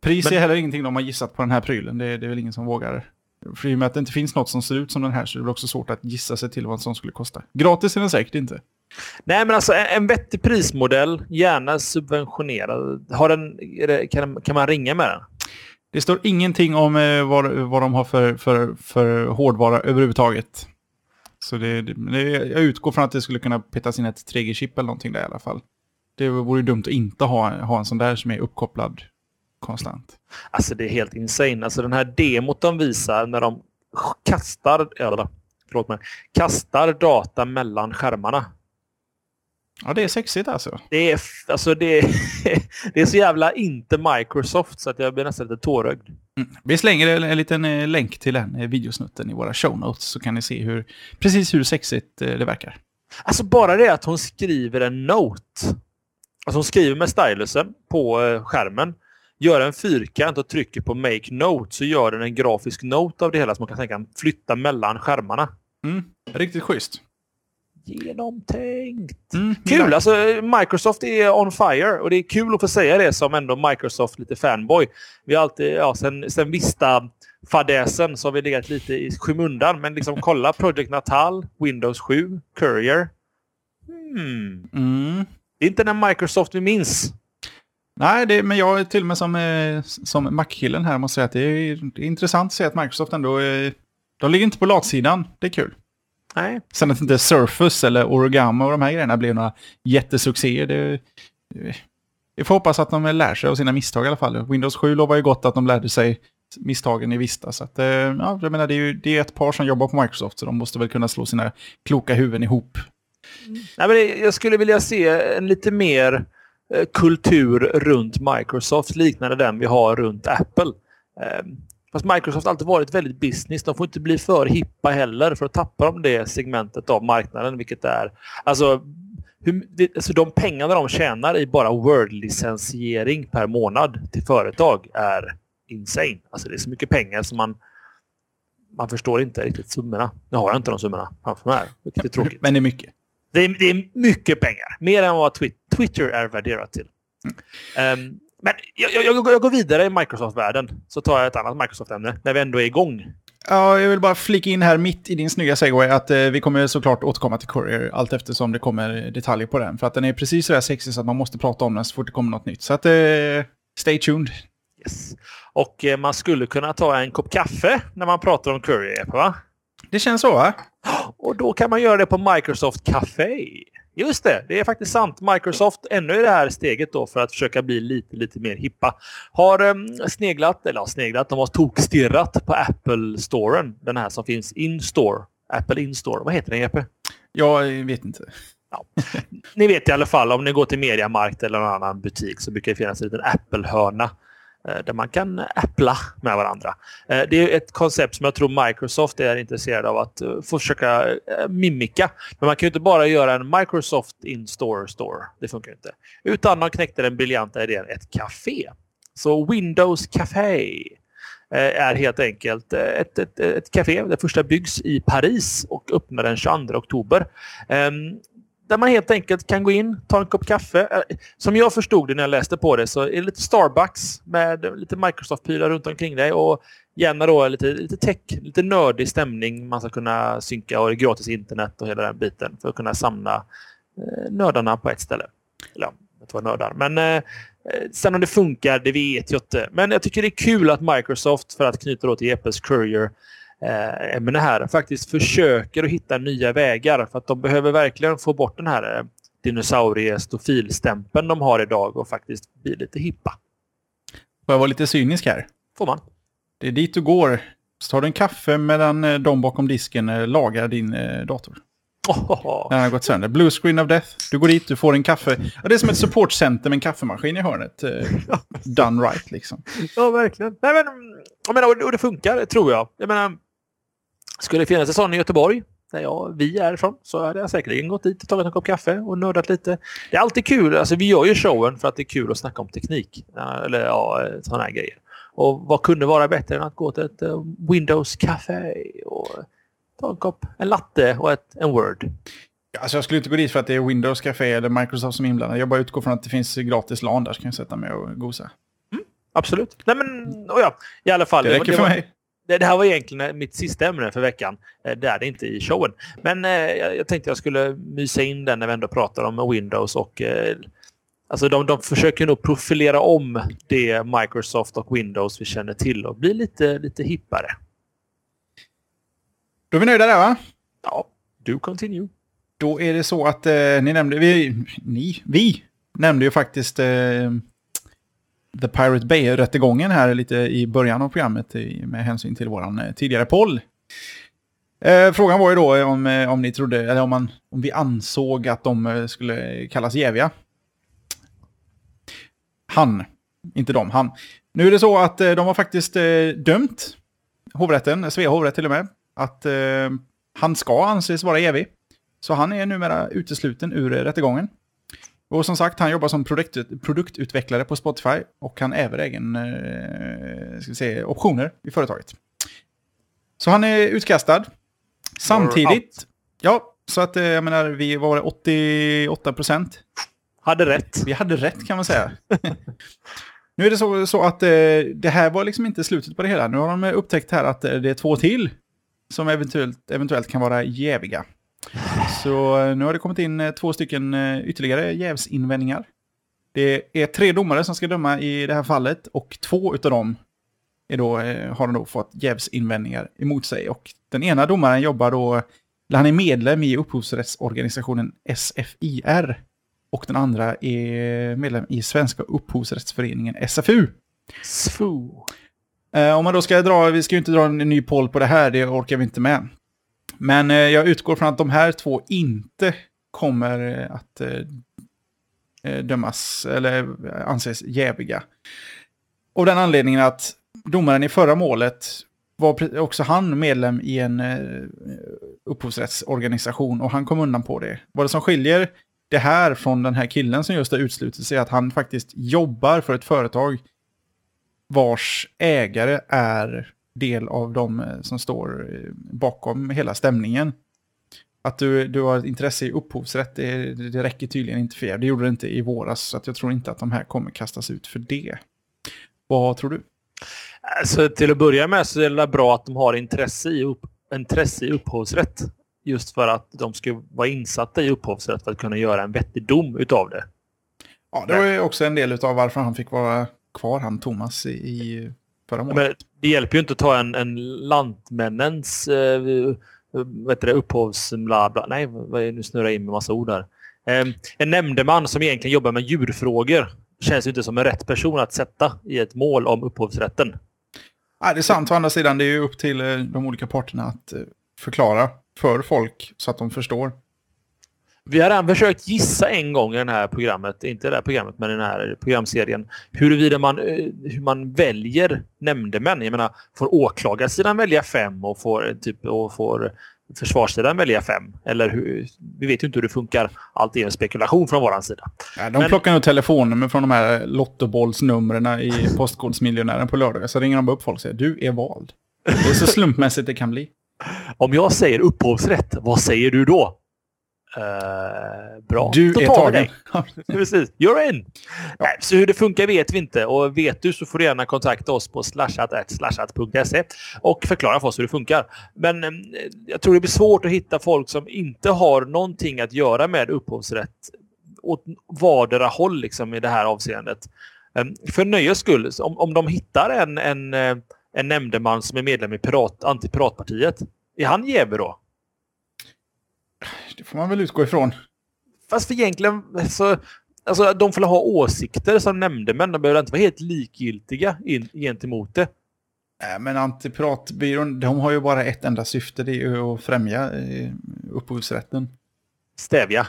Pris Men... är heller ingenting de har gissat på den här prylen. Det, det är väl ingen som vågar. För i och med att det inte finns något som ser ut som den här så är det också svårt att gissa sig till vad en sån skulle kosta. Gratis är den säkert inte. Nej, men alltså en vettig prismodell, gärna subventionerad. Har den, det, kan, kan man ringa med den? Det står ingenting om eh, vad, vad de har för, för, för hårdvara överhuvudtaget. Så det, det, jag utgår från att det skulle kunna petas in ett 3G-chip eller någonting där i alla fall. Det vore dumt att inte ha, ha en sån där som är uppkopplad konstant. Alltså det är helt insane. Alltså den här demot de visar när de kastar, eller, förlåt mig, kastar data mellan skärmarna. Ja, det är sexigt alltså. Det är, alltså det, är, det är så jävla inte Microsoft så att jag blir nästan lite tårögd. Mm. Vi slänger en, en liten eh, länk till den eh, videosnutten i våra show notes så kan ni se hur, precis hur sexigt eh, det verkar. Alltså bara det att hon skriver en note. Alltså hon skriver med stylusen på skärmen, gör en fyrkant och trycker på make note så gör den en grafisk note av det hela som man kan tänka flytta mellan skärmarna. Mm. Riktigt schysst genomtänkt. Mm, kul! Alltså, Microsoft är on fire och det är kul att få säga det som ändå Microsoft lite fanboy. Vi har alltid, ja, sen, sen Vista fadäsen så har vi legat lite i skymundan. Men liksom kolla Project Natal, Windows 7, Courier. Hmm. Mm. Det är inte den Microsoft vi minns. Nej, det, men jag är till och med som, eh, som Mac-killen här måste säga att det är, det är intressant att se att Microsoft ändå... Eh, de ligger inte på latsidan. Det är kul. Nej. Sen att inte Surface eller Origami och de här grejerna blir några jättesuccéer. Det, vi får hoppas att de lär sig av sina misstag i alla fall. Windows 7 lovar ju gott att de lärde sig misstagen i Vista. Så att, eh, ja, jag menar, det, är ju, det är ett par som jobbar på Microsoft så de måste väl kunna slå sina kloka huvuden ihop. Mm. Nej, men jag skulle vilja se en lite mer eh, kultur runt Microsoft liknande den vi har runt Apple. Ehm, Fast Microsoft har alltid varit väldigt business. De får inte bli för hippa heller för att tappa de det segmentet av marknaden, vilket är... Alltså, hur, alltså de pengarna de tjänar i bara Word-licensiering per månad till företag är insane. Alltså det är så mycket pengar som man man förstår inte riktigt summorna. Nu har jag inte de summorna framför mig vilket är tråkigt. Men det är mycket. Det är, det är mycket pengar. Mer än vad Twitter är värderat till. Mm. Um, men jag, jag, jag, går vidare i Microsoft-världen. Så tar jag ett annat Microsoft-ämne när vi ändå är igång. Ja, jag vill bara flika in här mitt i din snygga segway att eh, vi kommer såklart återkomma till Courier allt eftersom det kommer detaljer på den. För att den är precis så där sexig så att man måste prata om den så fort det kommer något nytt. Så att, eh, stay tuned. Yes. Och eh, man skulle kunna ta en kopp kaffe när man pratar om Courier, va? Det känns så, va? Och då kan man göra det på Microsoft Café. Just det, det är faktiskt sant. Microsoft, ännu i det här steget då för att försöka bli lite, lite mer hippa, har um, sneglat, eller ja, sneglat, de har tokstirrat på Apple-storen. Den här som finns in-store. Apple in-store. Vad heter den, Jeppe? Jag vet inte. Ja. Ni vet i alla fall, om ni går till Mediamarkt eller någon annan butik så brukar det finnas en liten Apple-hörna Eh, Eh, där man kan appla med varandra. Eh, det är ett koncept som jag tror Microsoft är intresserad av att eh, försöka mimika. Men man kan ju inte bara göra en Microsoft In-Store Store. Det funkar inte. Utan man knäckte den briljanta idén ett café. Så Windows Café är helt enkelt ett, ett, ett café. Det första byggs i Paris och öppnar den 22 oktober. Ehm, där man helt enkelt kan gå in, ta en kopp kaffe. Eh, som jag förstod det när jag läste på det så är det lite Starbucks med lite Microsoft-prylar runt omkring dig och gärna då lite, lite tech, lite nördig stämning. Man ska kunna synka och det är gratis internet och hela den biten för att kunna samla eh, nördarna på ett ställe. Eller ja, inte nördar. Men eh, eh, sen om det funkar, det vet jag inte. Men jag tycker det är kul att Microsoft, för att knyta då till Jeppes Courier, eh, ämne här faktiskt försöker att hitta nya vägar för att de behöver verkligen få bort den här eh, dinosauriestofilstämpeln de har idag och faktiskt bli lite hippa. Får jag vara lite cynisk här? Får man. Det är dit du går. Så tar du en kaffe medan eh, de bakom disken eh, lagar din dator. Oh. Den har gått sönder. Blue screen of death. Du går dit, du får en kaffe. Det är som ett supportcenter med en kaffemaskin i hörnet. Done right liksom. Ja, verkligen. Nej, men, jag menar, och det funkar, tror jag. Jag menar, skulle det finnas en sån i Göteborg, där jag, vi är ifrån, så hade jag säkerligen gått dit och tagit en kopp kaffe och nördat lite. Det är alltid kul. Alltså, vi gör ju showen för att det är kul att snacka om teknik. Eller ja, sådana här grejer. Och vad kunde vara bättre än att gå till ett uh, Windows Café och ta en kopp, en latte och ett, en Word. Alltså jag skulle inte gå dit för att det är Windows Café eller Microsoft som är inblandade. Jag bara utgår från att det finns gratis LAN där så kan jag sätta mig och gosa. Mm, absolut. Nej men, oh ja, i alla fall. Det räcker det var, för mig det, det, här var egentligen mitt sista ämne för veckan. Eh, det är det inte i showen. Men eh, jag, tänkte jag skulle mysa in den när vi ändå pratar om Windows och eh, Alltså de, de försöker nog profilera om det Microsoft och Windows vi känner till och bli lite, lite hippare. Då är vi nöjda där va? Ja, do continue. Då är det så att eh, ni nämnde, vi, ni, vi nämnde ju faktiskt eh, The Pirate Bay-rättegången här lite i början av programmet med hänsyn till våran eh, tidigare poll. Eh, frågan var ju då eh, om, eh, om ni trodde, eller om, man, om vi ansåg att de skulle kallas jäviga. Han, inte de, han. Nu är det så att de har faktiskt dömt hovrätten, Svea hovrätt till och med, att han ska anses vara jävig. Så han är numera utesluten ur rättegången. Och som sagt, han jobbar som produkt, produktutvecklare på Spotify och han äger även eh, ska säga, optioner i företaget. Så han är utkastad. Samtidigt, ja, så att eh, jag menar, vi var 88 procent. Hade rätt. Vi hade rätt kan man säga. nu är det så, så att eh, det här var liksom inte slutet på det hela. Nu har de upptäckt här att det är två till som eventuellt, eventuellt kan vara jäviga. Så eh, nu har det kommit in eh, två stycken eh, ytterligare jävsinvändningar. Det är tre domare som ska döma i det här fallet och två av dem är då, har då fått jävsinvändningar emot sig. Och den ena domaren jobbar då, eller han är medlem i upphovsrättsorganisationen SFIR. Och den andra är medlem i Svenska upphovsrättsföreningen SFU. SFU. Om man då ska dra, vi ska ju inte dra en ny poll på det här, det orkar vi inte med. Men eh, jag utgår från att de här två inte kommer eh, att eh, eh, dömas eller eh, anses jäviga. Av den anledningen att domaren i förra målet var också han medlem i en eh, upphovsrättsorganisation och han kom undan på det. Vad det som skiljer det här från den här killen som just har utslutit sig, är att han faktiskt jobbar för ett företag vars ägare är del av de eh, som står eh, bakom hela stämningen. Att du, du har ett intresse i upphovsrätt, det, det räcker tydligen inte för er. Det gjorde det inte i våras, så att jag tror inte att de här kommer kastas ut för det. Vad tror du? Alltså, till att börja med så är det bra att de har intresse i, upp, intresse i upphovsrätt. Just för att de ska vara insatta i upphovsrätt för att kunna göra en vettig dom utav det. Ja, det var ju också en del av varför han fick vara kvar, han Thomas, i, i förra månaden. Men det hjälper ju inte att ta en, en lantmännens eh, vet du, upphovs... Bla, bla. Nej, nu snurrar jag in med massa ord här. Eh, en nämndeman som egentligen jobbar med djurfrågor känns ju inte som en rätt person att sätta i ett mål om upphovsrätten. Ja, det är sant, å andra sidan det är ju upp till eh, de olika parterna att eh, förklara för folk så att de förstår. Vi har redan försökt gissa en gång i det här programmet, inte det här programmet, men den här programserien, huruvida man, eh, hur man väljer nämndemän. Jag menar, får åklagarsidan välja fem och får, typ, och får försvarssidan välja fem? Eller hur, vi vet ju inte hur det funkar. Allt är en spekulation från vår sida. Ja, de men, plockar nog telefonnummer från de här lottobollsnumren i Postkodmiljonären på lördag. Så ringer de upp folk och säger du är vald. Det är så slumpmässigt det kan bli. Om jag säger upphovsrätt, vad säger du då? Uh, bra. Du Då är tagen. Precis. You're in! Ja. Så hur det funkar vet vi inte. Och vet du så får du gärna kontakta oss på slashat.slashat.se och förklara för oss hur det funkar. Men um, jag tror det blir svårt att hitta folk som inte har någonting att göra med upphovsrätt åt vardera håll liksom, i det här avseendet. Um, för nöjes skull, om, om de hittar en, en, eh, en nämndeman som är medlem i pirat, antipiratpartiet, är han jävig då? Det får man väl utgå ifrån. Fast för egentligen så... Alltså de får ha åsikter som nämndemän. De behöver inte vara helt likgiltiga in, gentemot det. Nej, men Antipiratbyrån, de har ju bara ett enda syfte. Det är ju att främja eh, upphovsrätten. Stävja.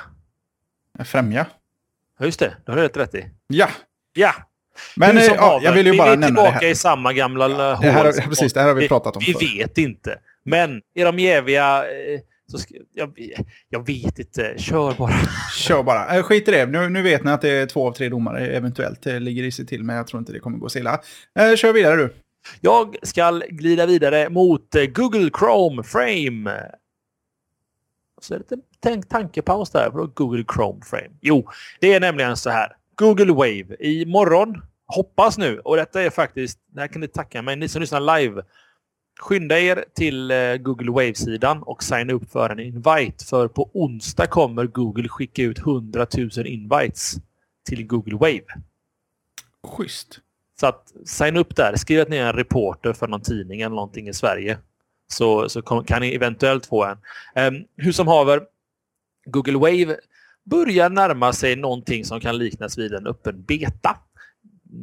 Främja. Ja, just det. Det har du rätt rätt i. Ja. Ja. Men eh, ja, jag vill ju bara nämna det här. Vi är tillbaka i samma gamla ja, det här, Precis, det här har vi pratat om Vi, vi vet inte. Men är de jäviga... Eh, så jag, jag vet inte, kör bara. Kör bara. Äh, skit i det. Nu, nu vet ni att det är två av tre domare eventuellt det ligger i sig till, men jag tror inte det kommer gå så illa. Äh, kör vidare du. Jag ska glida vidare mot eh, Google Chrome Frame. Så är det tänk tankepaus där. För Google Chrome Frame? Jo, det är nämligen så här. Google Wave. Imorgon, hoppas nu, och detta är faktiskt, det här kan ni tacka mig, ni som lyssnar live Skynda er till eh, Google Wave-sidan och signa upp för en invite. För på onsdag kommer Google skicka ut 100 000 invites till Google Wave. Schysst. Så att signa upp där. Skriv att ni är en reporter för någon tidning eller någonting i Sverige. Så, så kan ni eventuellt få en. Um, hur som haver, Google Wave börjar närma sig någonting som kan liknas vid en öppen beta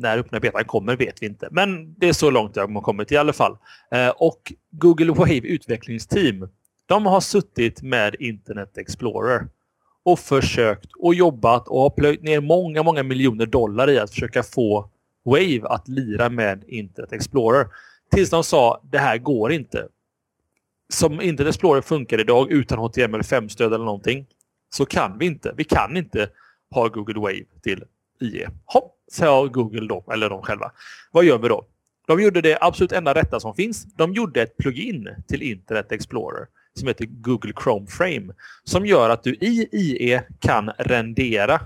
när öppna betan kommer vet vi inte. Men det är så långt jag har kommit i alla fall. Eh, och Google Wave utvecklingsteam, de har suttit med Internet Explorer och försökt och jobbat och har plöjt ner många, många miljoner dollar i att försöka få Wave att lira med Internet Explorer. Tills de sa det här går inte. Som Internet Explorer funkar idag utan HTML5-stöd eller någonting så kan vi inte. Vi kan inte ha Google Wave till IE. Hopp, sa Google då, eller de själva. Vad gör vi då? De gjorde det absolut enda rätta som finns. De gjorde ett plugin till Internet Explorer som heter Google Chrome Frame som gör att du i IE kan rendera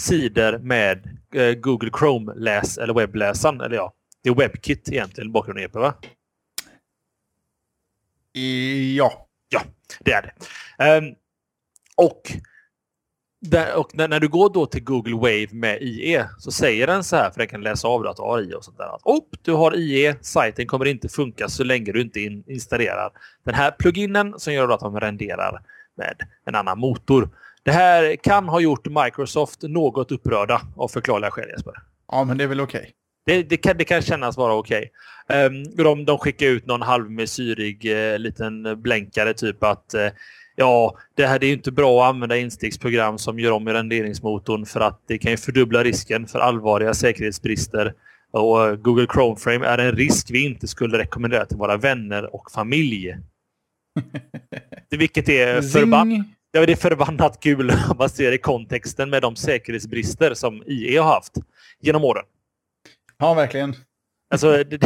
sidor med eh, Google Chrome-läs eller webbläsaren. Eller ja, det är WebKit egentligen bakgrunden EP, va? Ja. Ja, det är det. Um, och där, och när, när, du går då till Google Wave med IE så säger den så här, för den kan läsa av att du har IE och sånt där. Att, oh, du har IE, sajten kommer inte funka så länge du inte in, installerar den här pluginen som gör att de renderar med en annan motor. Det här kan ha gjort Microsoft något upprörda av förklarliga skäl Jesper. Ja, men det är väl okej. Okay. Det, det, kan, det kan kännas vara okej. Okay. Um, ehm, de, de skickar ut någon halvmesyrig uh, liten blänkare typ att uh, ja, det här det är inte bra att använda instegsprogram som gör om i renderingsmotorn för att det kan ju fördubbla risken för allvarliga säkerhetsbrister. Och Google Chrome Frame är en risk vi inte skulle rekommendera till våra vänner och familj. Vilket är förbannat. Ja, det är förbannat kul om man ser i kontexten med de säkerhetsbrister som IE har haft genom åren. Ja, verkligen. Alltså, det,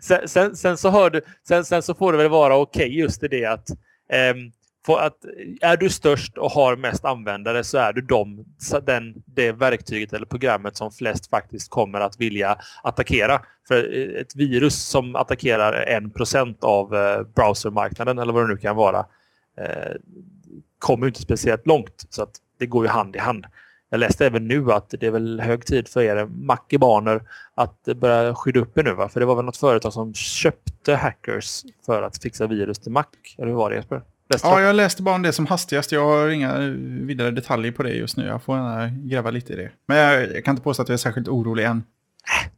sen, sen, sen, så hör du, sen, sen så får det väl vara okej okay just i det att, för att är du störst och har mest användare så är du de, den, det verktyget eller programmet som flest faktiskt kommer att vilja attackera. För ett virus som attackerar en procent av eh, browsermarknaden eller vad det nu kan vara eh, kommer inte speciellt långt. Så att det går ju hand i hand. Jag läste även nu att det är väl hög tid för er Macibaner att börja skydda upp er nu. Va? För det var väl något företag som köpte hackers för att fixa virus till Mac. Eller hur var det Jesper? Ja, jag läste bara om det som hastigast. Jag har inga vidare detaljer på det just nu. Jag får gärna gräva lite i det. Men jag, jag kan inte påstå att jag är särskilt orolig än.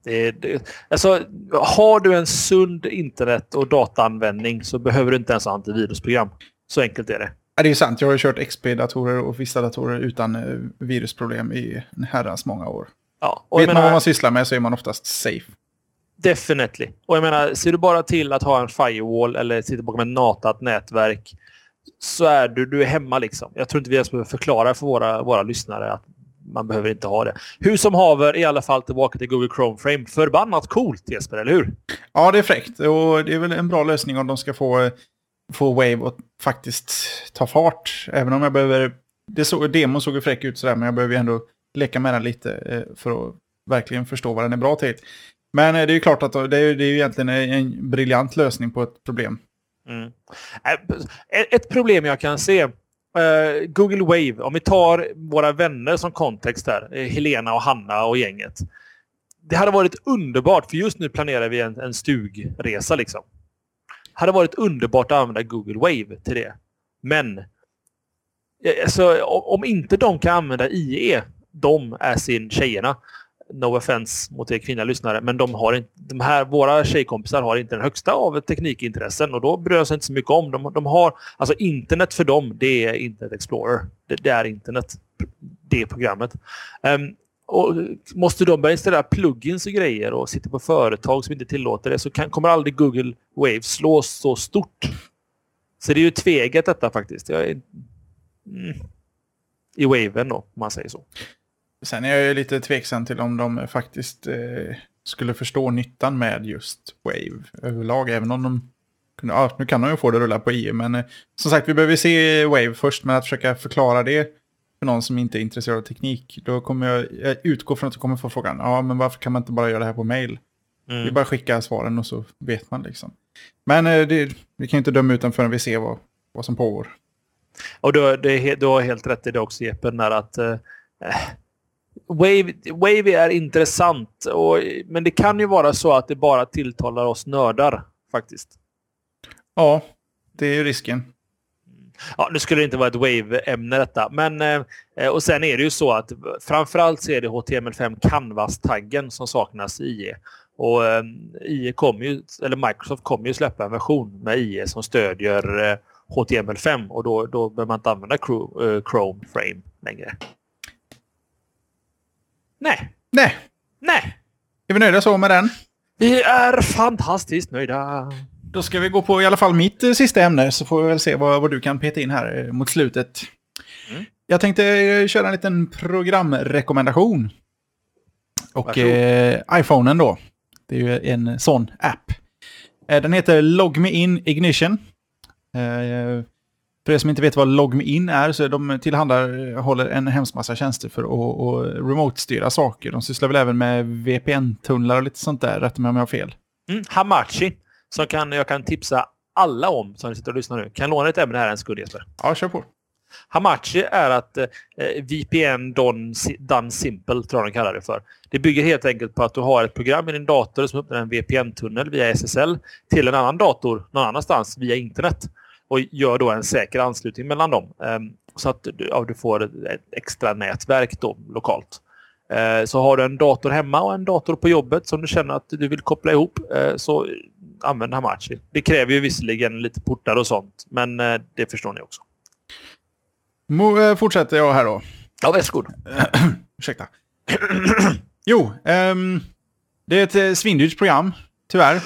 Det, det, alltså, har du en sund internet och dataanvändning så behöver du inte ens ha antivirusprogram. Så enkelt är det. Ja, det är sant. Jag har kört XP-datorer och vissa datorer utan eh, virusproblem i en herrans många år. Ja, och Vet menar, man vad man sysslar med så är man oftast safe. Definitely. Och jag menar, ser du bara till att ha en firewall eller sitter bakom ett natat nätverk så är du, du är hemma liksom. Jag tror inte vi ens behöver förklara för våra, våra lyssnare att man behöver inte ha det. Hur som haver, i alla fall tillbaka till Google Chrome Frame. Förbannat coolt Jesper, eller hur? Ja, det är fräckt. Och det är väl en bra lösning om de ska få få Wave att faktiskt ta fart. Även om jag behöver... Det så, demon såg ju fräck ut sådär, men jag behöver ju ändå leka med den lite eh, för att verkligen förstå vad den är bra till. Men eh, det är ju klart att det är, det är ju egentligen en briljant lösning på ett problem. Mm. Äh, ett problem jag kan se eh, Google Wave, om vi tar våra vänner som kontext här, eh, Helena och Hanna och gänget. Det hade varit underbart, för just nu planerar vi en, en stugresa. Liksom hade varit underbart att använda Google Wave till det. Men eh, alltså, om inte de kan använda IE, de är sin tjejerna. No offense mot er kvinnliga lyssnare, men de har inte, de här, våra tjejkompisar har inte den högsta av teknikintressen och då bryr de sig inte så mycket om. De, de har, alltså internet för dem, det är Internet Explorer. Det, det är internet, det programmet. Um, och måste de börja installera plugins och grejer och sitta på företag som inte tillåter det så kan, kommer aldrig Google Wave slå så stort. Så det är ju tveget detta faktiskt. Jag är, mm, I Waven då, om man säger så. Sen är jag ju lite tveksam till om de faktiskt eh, skulle förstå nyttan med just Wave överlag. Även om de kunde, ja, nu kan de ju få det att rulla på IE, men eh, som sagt vi behöver se Wave först, men att försöka förklara det för någon som inte är intresserad av teknik, då kommer jag, jag utgå från att du kommer få frågan, ja men varför kan man inte bara göra det här på mail? Mm. Vi bara skicka svaren och så vet man liksom. Men eh, det, vi kan inte döma ut den förrän vi ser vad, vad som pågår. Och du, det, du har helt rätt i det också Jeppe, när att uh, Wave, Wave är intressant, och, men det kan ju vara så att det bara tilltalar oss nördar faktiskt. Ja, det är ju risken. Ja, nu skulle det inte vara ett Wave-ämne detta. Men, eh, och sen är det ju så att framförallt så är det HTML5 Canvas-taggen som saknas i IE. Och eh, IE kommer ju, eller Microsoft kommer ju släppa en version med IE som stödjer eh, HTML5 och då, då behöver man inte använda Chrome Frame längre. Nej. Nej. Nej. Är vi nöjda så med den? Vi är fantastiskt nöjda. Då ska vi gå på i alla fall mitt eh, sista ämne så får vi väl se vad, vad du kan peta in här eh, mot slutet. Mm. Jag tänkte eh, köra en liten programrekommendation. Och eh, iPhonen då. Det är ju en sån app. Eh, den heter Log Me In Ignition. Eh, för er som inte vet vad Log Me In är så de tillhandahåller en hemsk massa tjänster för att, remote-styra saker. De sysslar väl även med VPN-tunnlar och lite sånt där, rätta mig om jag har fel. Mm, Hamachi som kan, jag kan tipsa alla om som sitter och lyssnar nu. Kan låna ett ämne här en sekund Jesper? Ja, kör på. Hamachi är att eh, VPN done, done simple, tror jag de kallar det för. Det bygger helt enkelt på att du har ett program i din dator som öppnar en VPN-tunnel via SSL till en annan dator någon annanstans via internet och gör då en säker anslutning mellan dem. Eh, så att ja, du får ett, extra nätverk då lokalt. Eh, så har du en dator hemma och en dator på jobbet som du känner att du vill koppla ihop eh, så använd Hamachi. Det kräver ju visserligen lite portar och sånt, men eh, det förstår ni också. Mo äh, fortsätter jag här då. Ja, varsågod. Ursäkta. jo, um, det är ett eh, svindyrt program, tyvärr.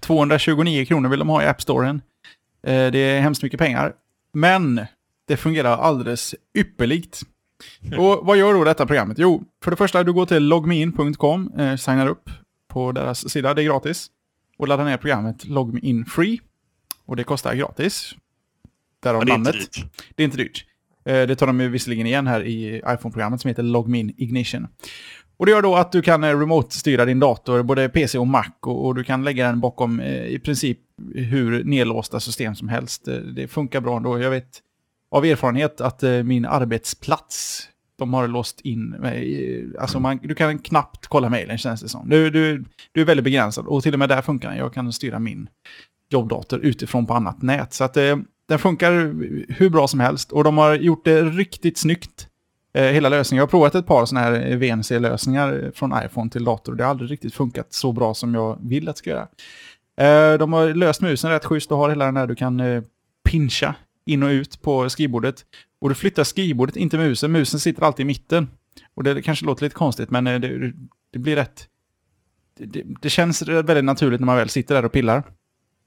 229 kronor vill de ha i App Storen. Uh, det är hemskt mycket pengar. Men det fungerar alldeles ypperligt. Och vad gör då detta programmet? Jo, för det första, du går till logmein.com, eh, signar upp på deras sida, det är gratis. Och laddar ner programmet Logmein Free. Och det kostar gratis. Därav Ja, namnet. inte. Det är inte dyrt. Eh, Det tar de ju visserligen igen här i iPhone-programmet som heter Logmin Ignition. Och det gör då att du kan eh, remote-styra din dator, både PC och Mac, och, och du kan lägga den bakom eh, i princip hur nedlåsta system som helst. Eh, det funkar bra ändå. Jag vet av erfarenhet att eh, min arbetsplats, de har låst in mig. Eh, alltså man, du kan knappt kolla mejlen känns det som. Du, du, du är väldigt begränsad och till och med där funkar den. Jag kan styra min jobbdator utifrån på annat nät. Så att eh, den funkar hur bra som helst och de har gjort det riktigt snyggt. Eh, hela lösningen. Jag har provat ett par sådana här eh, VNC-lösningar eh, från iPhone till dator. Det har aldrig riktigt funkat så bra som jag vill att det ska göra. Eh, de har löst musen rätt schysst och har hela den här du kan eh, pincha in och ut på skrivbordet. Och du flyttar skrivbordet, inte musen. Musen sitter alltid i mitten. Och det kanske låter lite konstigt, men eh, det, det blir rätt... Det, det, det känns väldigt naturligt när man väl sitter där och pillar.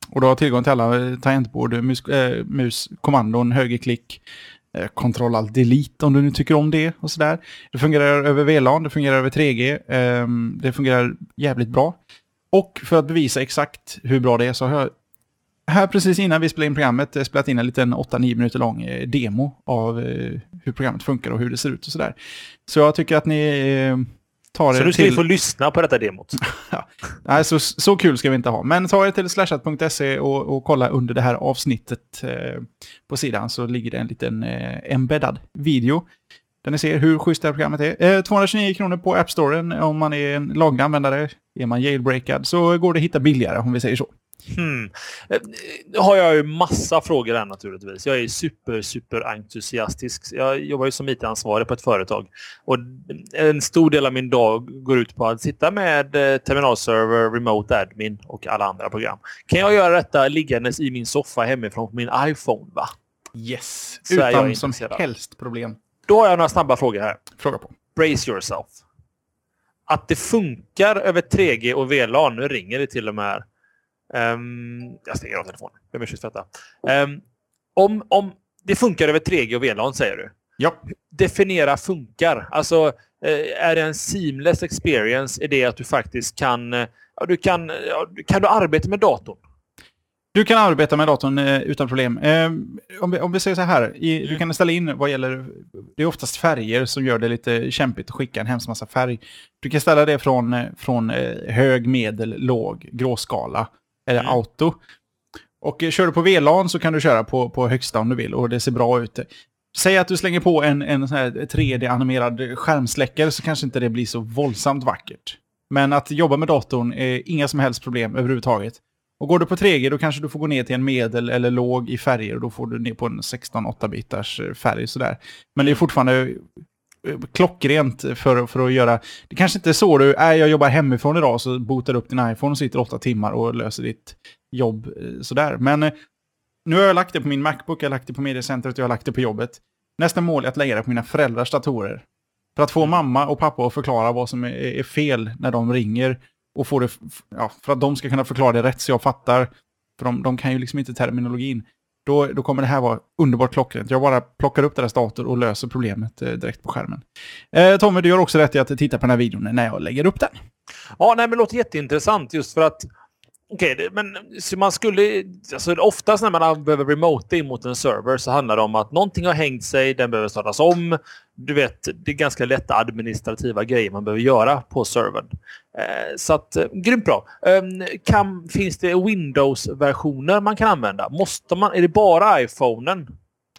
Och du har tillgång till alla tangentbord, mus, äh, mus kommandon, högerklick, Eh, Ctrl Alt Delete om du nu tycker om det och sådär. Det fungerar över VLAN, det fungerar över 3G, ehm, det fungerar jävligt bra. Och för att bevisa exakt hur bra det är så har jag här precis innan vi spelade in programmet eh, spelat in en liten 8-9 minuter lång eh, demo av hur programmet funkar och hur det ser ut och sådär. Så jag tycker att ni ehm, tar Så nu ska till... vi få lyssna på detta demot. Nej, så, så kul ska vi inte ha. Men ta er till slashat.se och, och kolla under det här avsnittet eh, på sidan så ligger det en liten eh, embeddad video. Där ni ser hur schysst det här programmet är. Eh, 229 kronor på App Storen om man är en laglig användare. Är man jailbreakad så går det att hitta billigare om vi säger så. Hmm. Eh, Nu har jag ju massa frågor här naturligtvis. Jag är super, super entusiastisk. Jag jobbar ju som IT-ansvarig på ett företag. Och en stor del av min dag går ut på att sitta med eh, terminalserver, remote admin och alla andra program. Kan jag göra detta liggandes i min soffa hemifrån på min iPhone? va? Yes, Så utan som helst problem. Då har jag några snabba frågor här. Fråga på. Brace yourself. Att det funkar över 3G och VLAN. Nu ringer det till och med här. Ehm, jag stänger av telefonen. Jag ber för detta. Ehm, om, om det funkar över 3G och VLAN säger du. Ja, Definiera funkar. Alltså, eh, är det en seamless experience? Är det att du faktiskt kan... eh, du kan, kan du arbeta med datorn? Du kan arbeta med datorn eh, utan problem. Eh, om, vi, om vi säger så här, i, du Mm. kan ställa in vad gäller, det är oftast färger som gör det lite kämpigt att skicka en hemskt massa färg. Du kan ställa det från, från hög, medel, låg, gråskala eller Mm. auto. Och eh, kör du på VLAN så kan du köra på, på högsta om du vill och det ser bra ut. Säg att du slänger på en, en sån här 3D-animerad skärmsläckare så kanske inte det blir så våldsamt vackert. Men att jobba med datorn är inga som helst problem överhuvudtaget. Och går du på 3G då kanske du får gå ner till en medel eller låg i färger och då får du ner på en 16-8-bitars färg sådär. Men det är fortfarande eh, klockrent för, för att göra... Det kanske inte är så du är, jag jobbar hemifrån idag så botar upp din iPhone och sitter åtta timmar och löser ditt jobb eh, sådär. Men eh, nu har jag lagt det på min Macbook, jag har lagt det på mediecentret och jag har lagt det på jobbet. Nästa mål är att lägga det på mina föräldrars datorer. För att få mamma och pappa att förklara vad som är, fel när de ringer. Och få det, ja, för att de ska kunna förklara det rätt så jag fattar. För de, de kan ju liksom inte terminologin. Då, då kommer det här vara underbart klockrent. Jag bara plockar upp deras dator och löser problemet eh, direkt på skärmen. Eh, Tommy, du gör också rätt i att titta på den här videon när jag lägger upp den. Ja, nej, men det låter jätteintressant just för att Okej, okay, men så man skulle... Alltså, oftast när man behöver remota in mot en server så handlar det om att någonting har hängt sig, den behöver startas om. Du vet, det är ganska lätta administrativa grejer man behöver göra på servern. Eh, så att, eh, grymt bra. Eh, kan, finns det Windows-versioner man kan använda? Måste man, är det bara iPhonen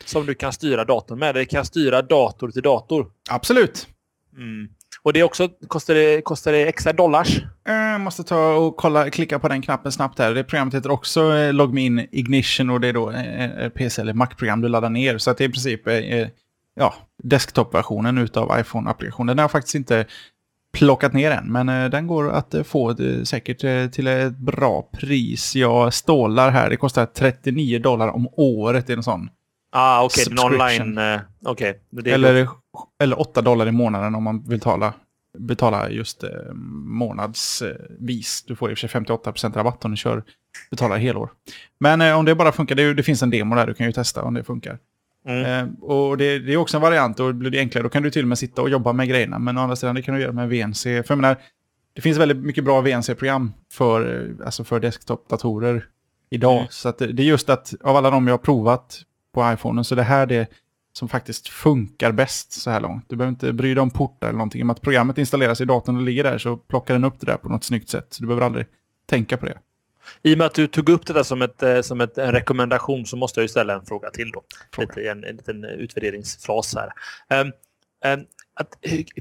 som du kan styra datorn med? Eller kan styra dator till dator? Absolut. Mm. Och det också, kostar det, kostar det extra dollars? Jag måste ta och kolla, klicka på den knappen snabbt här. Det programmet heter också eh, Logmin Ignition och det är då eh, eh, PC eller Mac-program du laddar ner. Så att det är i princip eh, eh, ja, desktop-versionen utav iPhone-applikationen. Den har jag faktiskt inte plockat ner än, men eh, den går att eh, få eh, säkert till ett bra pris. Jag stålar här, det kostar 39 dollar om året. Är en sån. Ah, okej. Okay. Online... Är Eller, eller 8 dollar i månaden om man vill tala betala just eh, månadsvis. Du får i och för sig 58% rabatt om du kör, betalar helår. Men eh, om det bara funkar, det, det, finns en demo där, du kan ju testa om det funkar. Mm. Eh, och det, det, är också en variant och blir det enklare, då kan du till och med sitta och jobba med grejerna. Men å andra sidan, det kan du göra med VNC. För jag menar, det finns väldigt mycket bra VNC-program för, eh, alltså för desktop-datorer idag. Mm. Så det, det är just att av alla de jag har provat på iPhone, så det här det som faktiskt funkar bäst så här långt. Du behöver inte bry dig om portar eller någonting. Med att programmet installeras i datorn och ligger där så plockar den upp det där på något snyggt sätt. Så du behöver aldrig tänka på det. I och med att du tog upp det där som, ett, eh, som ett, en rekommendation så måste jag ju ställa en fråga till. då. Fråga. Lite, en, en liten utvärderingsfras här. Um, um, att,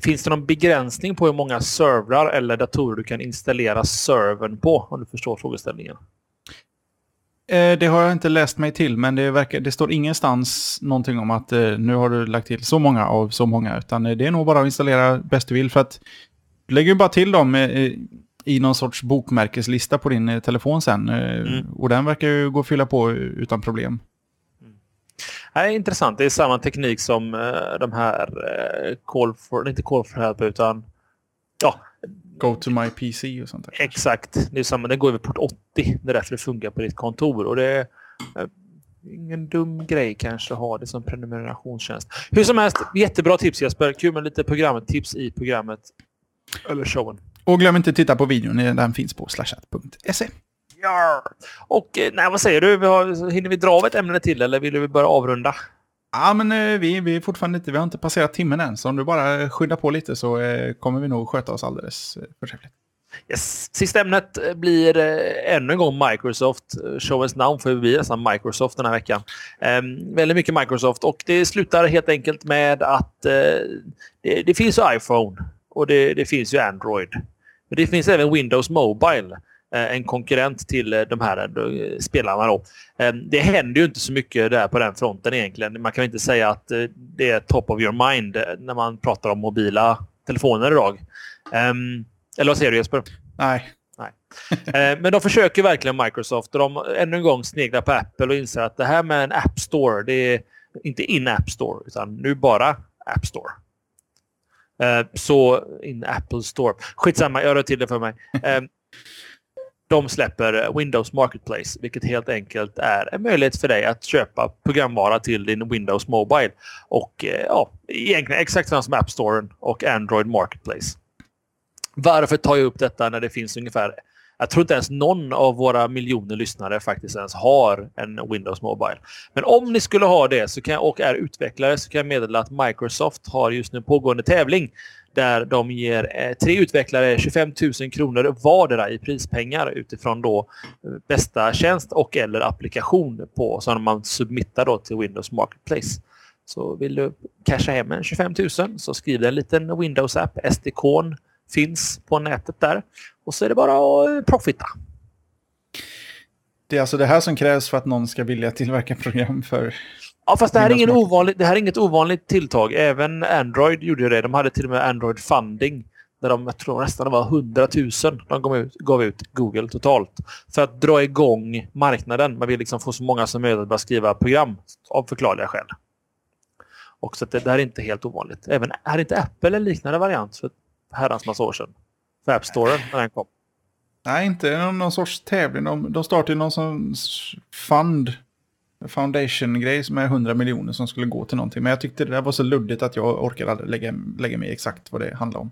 finns det någon begränsning på hur många servrar eller datorer du kan installera servern på? Om du förstår frågeställningen. Eh, det har jag inte läst mig till, men det, verkar, det står ingenstans någonting om att eh, nu har du lagt till så många av så många. Utan det är nog bara att installera bäst du vill. För att du lägger ju bara till dem i någon sorts bokmärkeslista på din telefon sen. Mm. Och den verkar ju gå att fylla på utan problem. Det är intressant. Det är samma teknik som uh, de här Call for, inte Call for Help utan ja. Go to my PC och sånt där. Exakt. Det är samma. Den går över port 80. Det är därför det funkar på ditt kontor. Och det är ingen dum grej kanske att ha det som prenumerationstjänst. Hur som helst, jättebra tips Jesper. Kul med lite programmet, tips i programmet. Eller showen. Och glöm inte att titta på videon. Den finns på slashat.se. Ja. Och eh, nej, vad säger du? Vi hinner vi dra av ett ämne till eller vill du börja avrunda? Ja, men eh, vi, vi är fortfarande inte, vi har inte passerat timmen än. Så om du bara skyndar på lite så eh, kommer vi nog sköta oss alldeles förträffligt. Yes. Sista ämnet blir eh, ännu en gång Microsoft. Showens namn får bli nästan Microsoft den här veckan. Eh, väldigt mycket Microsoft och det slutar helt enkelt med att eh, det, det, finns ju iPhone och det, det finns ju Android. Men det finns även Windows Mobile. Eh, en konkurrent till eh, de här eh, spelarna. Då. Det händer ju inte så mycket där på den fronten egentligen. Man kan inte säga att det är top of your mind när man pratar om mobila telefoner idag. Ehm, eller vad säger du Jesper? Nej. Nej. Men de försöker verkligen Microsoft och de ännu en gång sneglar på Apple och inser att det här med en App Store, det är inte in App Store utan nu bara App Store. Så in Apple Store. Skitsamma, jag rör till det för mig. Ehm, de släpper Windows Marketplace, vilket helt enkelt är en möjlighet för dig att köpa programvara till din Windows Mobile. Och eh, ja, egentligen exakt samma som App Store och Android Marketplace. Varför tar jag upp detta när det finns ungefär jag tror inte ens någon av våra miljoner lyssnare faktiskt ens har en Windows Mobile. Men om ni skulle ha det så kan, och är utvecklare så kan jag meddela att Microsoft har just nu pågående tävling där de ger eh, tre utvecklare 25 000 kronor vardera i prispengar utifrån då eh, bästa tjänst och eller applikation på som man submittar då till Windows Marketplace. Så vill du casha hem en 25 000 så skriv en liten Windows-app. SDK finns på nätet där. Och så är det bara att eh, profitta. Det är alltså det här som krävs för att någon ska vilja tillverka program för Ja, fast det här, är ingen ovanlig, det här är inget ovanligt tilltag. Även Android gjorde det. De hade till och med Android Funding. Där de, jag tror nästan det var 100 000 de gav ut, gav ut Google totalt. För att dra igång marknaden. Man vill liksom få så många som möjligt att börja skriva program. Av förklarliga skäl. Och så det, det här är inte helt ovanligt. Även är inte Apple en liknande variant för herrans massa år sedan? För App Store när den kom. Nej, inte någon, sorts tävling. De, de startade någon sorts fund Foundation-grej som är 100 miljoner som skulle gå till någonting. Men jag tyckte det där var så luddigt att jag orkade aldrig lägga, lägga mig exakt vad det handlar om.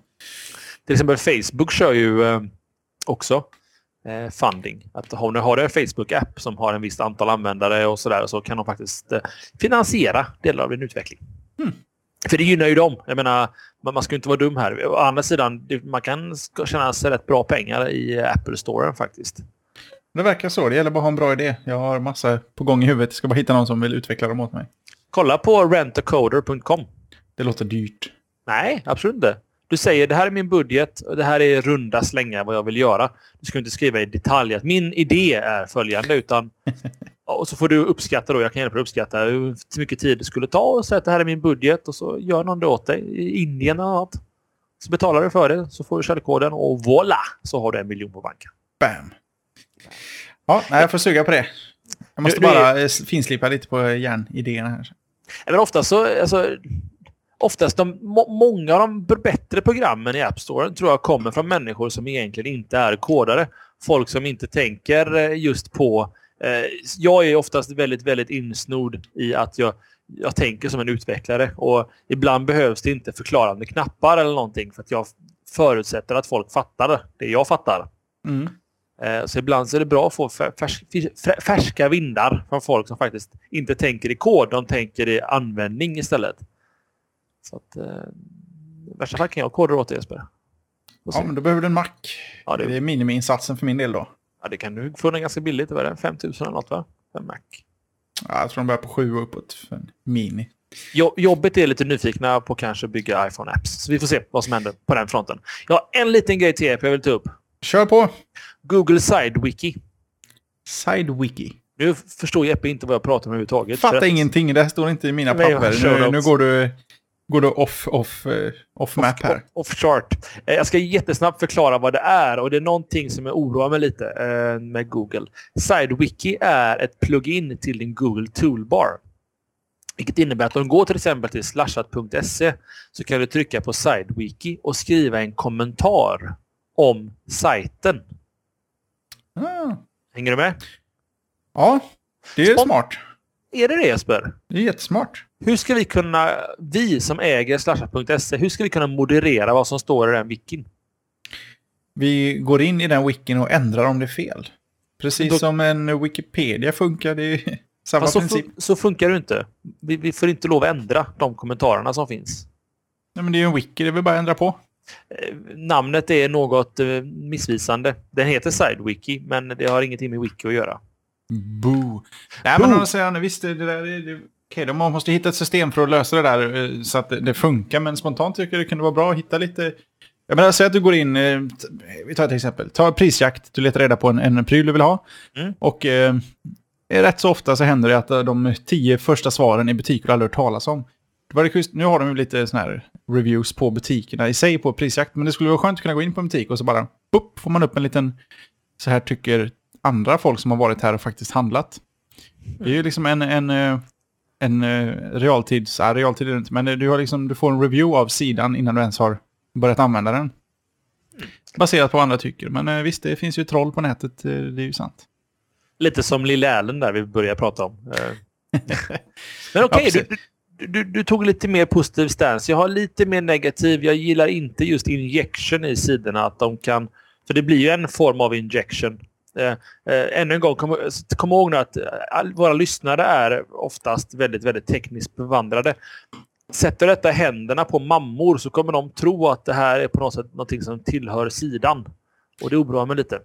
Till exempel Facebook kör ju eh, också eh, funding. Att om du har en Facebook-app som har en visst antal användare och sådär så kan de faktiskt eh, finansiera delar av din utveckling. Mm. För det gynnar ju dem. Jag menar, man ska inte vara dum här. Å andra sidan, man kan tjäna sig rätt bra pengar i Apple-storen faktiskt. Det verkar så. Det gäller bara att ha en bra idé. Jag har massa på gång i huvudet. Jag ska bara hitta någon som vill utveckla dem åt mig. Kolla på rentacoder.com. Det låter dyrt. Nej, absolut inte. Du säger det här är min budget och det här är runda slängar vad jag vill göra. Du ska inte skriva i detalj att min idé är följande utan och så får du uppskatta då, jag kan hjälpa dig uppskatta hur mycket tid det skulle ta och säga att det här är min budget och så gör någon det åt dig i Indien eller något. Så betalar du för det så får du källkoden och voila så har du en miljon på banken. Bam! Ja, jag får suga på det. Jag måste bara eh, finslipa lite på järnidéerna här. Men ofta så, alltså, oftast de, må, många av de bättre programmen i App Store tror jag kommer från människor som egentligen inte är kodare. Folk som inte tänker eh, just på... Eh, jag är oftast väldigt, väldigt insnord i att jag, jag tänker som en utvecklare och ibland behövs det inte förklarande knappar eller någonting för att jag förutsätter att folk fattar det jag fattar. Mm. Eh, så ibland så är det bra att få färs färska vindar från folk som faktiskt inte tänker i kod, de tänker i användning istället. Så att, eh, värsta fall kan jag koda åt dig Jesper. Ja, men då behöver du en Mac. Ja, det... det är minimiinsatsen för min del då. Ja, det kan du få den ganska billigt. Vad är det? 5 000 eller något va? För en Mac. Ja, jag tror de börjar på 7 och uppåt för en mini. Jobbet är lite nyfikna på kanske bygga iPhone-apps. Så vi får se vad som händer på den fronten. Jag har en liten grej till er jag vill ta upp. Kör på! Google SideWiki. SideWiki. Nu förstår Jeppe inte vad jag pratar om överhuvudtaget. Fattar ingenting. Det här står inte i mina papper. Nu, nu, går du, går du off, off, uh, off map här. Off, off chart. Eh, jag ska jättesnabbt förklara vad det är. Och det är någonting som oroar mig lite eh, med Google. SideWiki är ett plugin till din Google Toolbar. Vilket innebär att om du går till exempel till slashat.se så kan du trycka på SideWiki och skriva en kommentar om sajten. Ah. Hänger du med? Ja, det är Spon smart. Är det det Jesper? Det är jättesmart. Hur ska vi kunna, vi som äger slashat.se, hur ska vi kunna moderera vad som står i den wikin? Vi går in i den wikin och ändrar om det är fel. Precis Då... som en Wikipedia funkar. Det är samma så princip. så funkar det inte. Vi, vi, får inte lov att ändra de kommentarerna som finns. Nej, men det är ju en wiki, det vill bara ändra på. Eh, namnet är något eh, missvisande. Den heter SideWiki, men det har ingenting med wiki att göra. Boo. Nej, Boo. men säger visst, det där är... Det, okej, de måste hitta ett system för att lösa det där eh, så att det funkar, men spontant tycker jag det kunde vara bra att hitta lite... Jag menar, säg att du går in, vi tar ett exempel, ta prisjakt, du letar reda på en, en pryl du vill ha. Mm. Och eh, rätt så ofta så händer det att de tio första svaren i butiker du aldrig hört talas om. Nu har de ju lite sådana här reviews på butikerna i sig på prisjakt. Men det skulle vara skönt att kunna gå in på en butik och så bara boop, får man upp en liten så här tycker andra folk som har varit här och faktiskt handlat. Det är ju liksom en, en, eh, en eh, realtids, ja, realtid är det inte, men du, har liksom, du får en review av sidan innan du ens har börjat använda den. Baserat på vad andra tycker. Men eh, visst, det finns ju troll på nätet, det är ju sant. Lite som Lille Allen där vi började prata om. men okej, okay, du, du, du, tog lite mer positiv stance. Jag har lite mer negativ. Jag gillar inte just injection i sidorna. Att de kan, för det blir ju en form av injection. Eh, eh, ännu en gång, kom, kom ihåg nu att eh, all, våra lyssnare är oftast väldigt, väldigt tekniskt bevandrade. Sätter detta i händerna på mammor så kommer de tro att det här är på något sätt någonting som tillhör sidan. Och det oroar mig lite.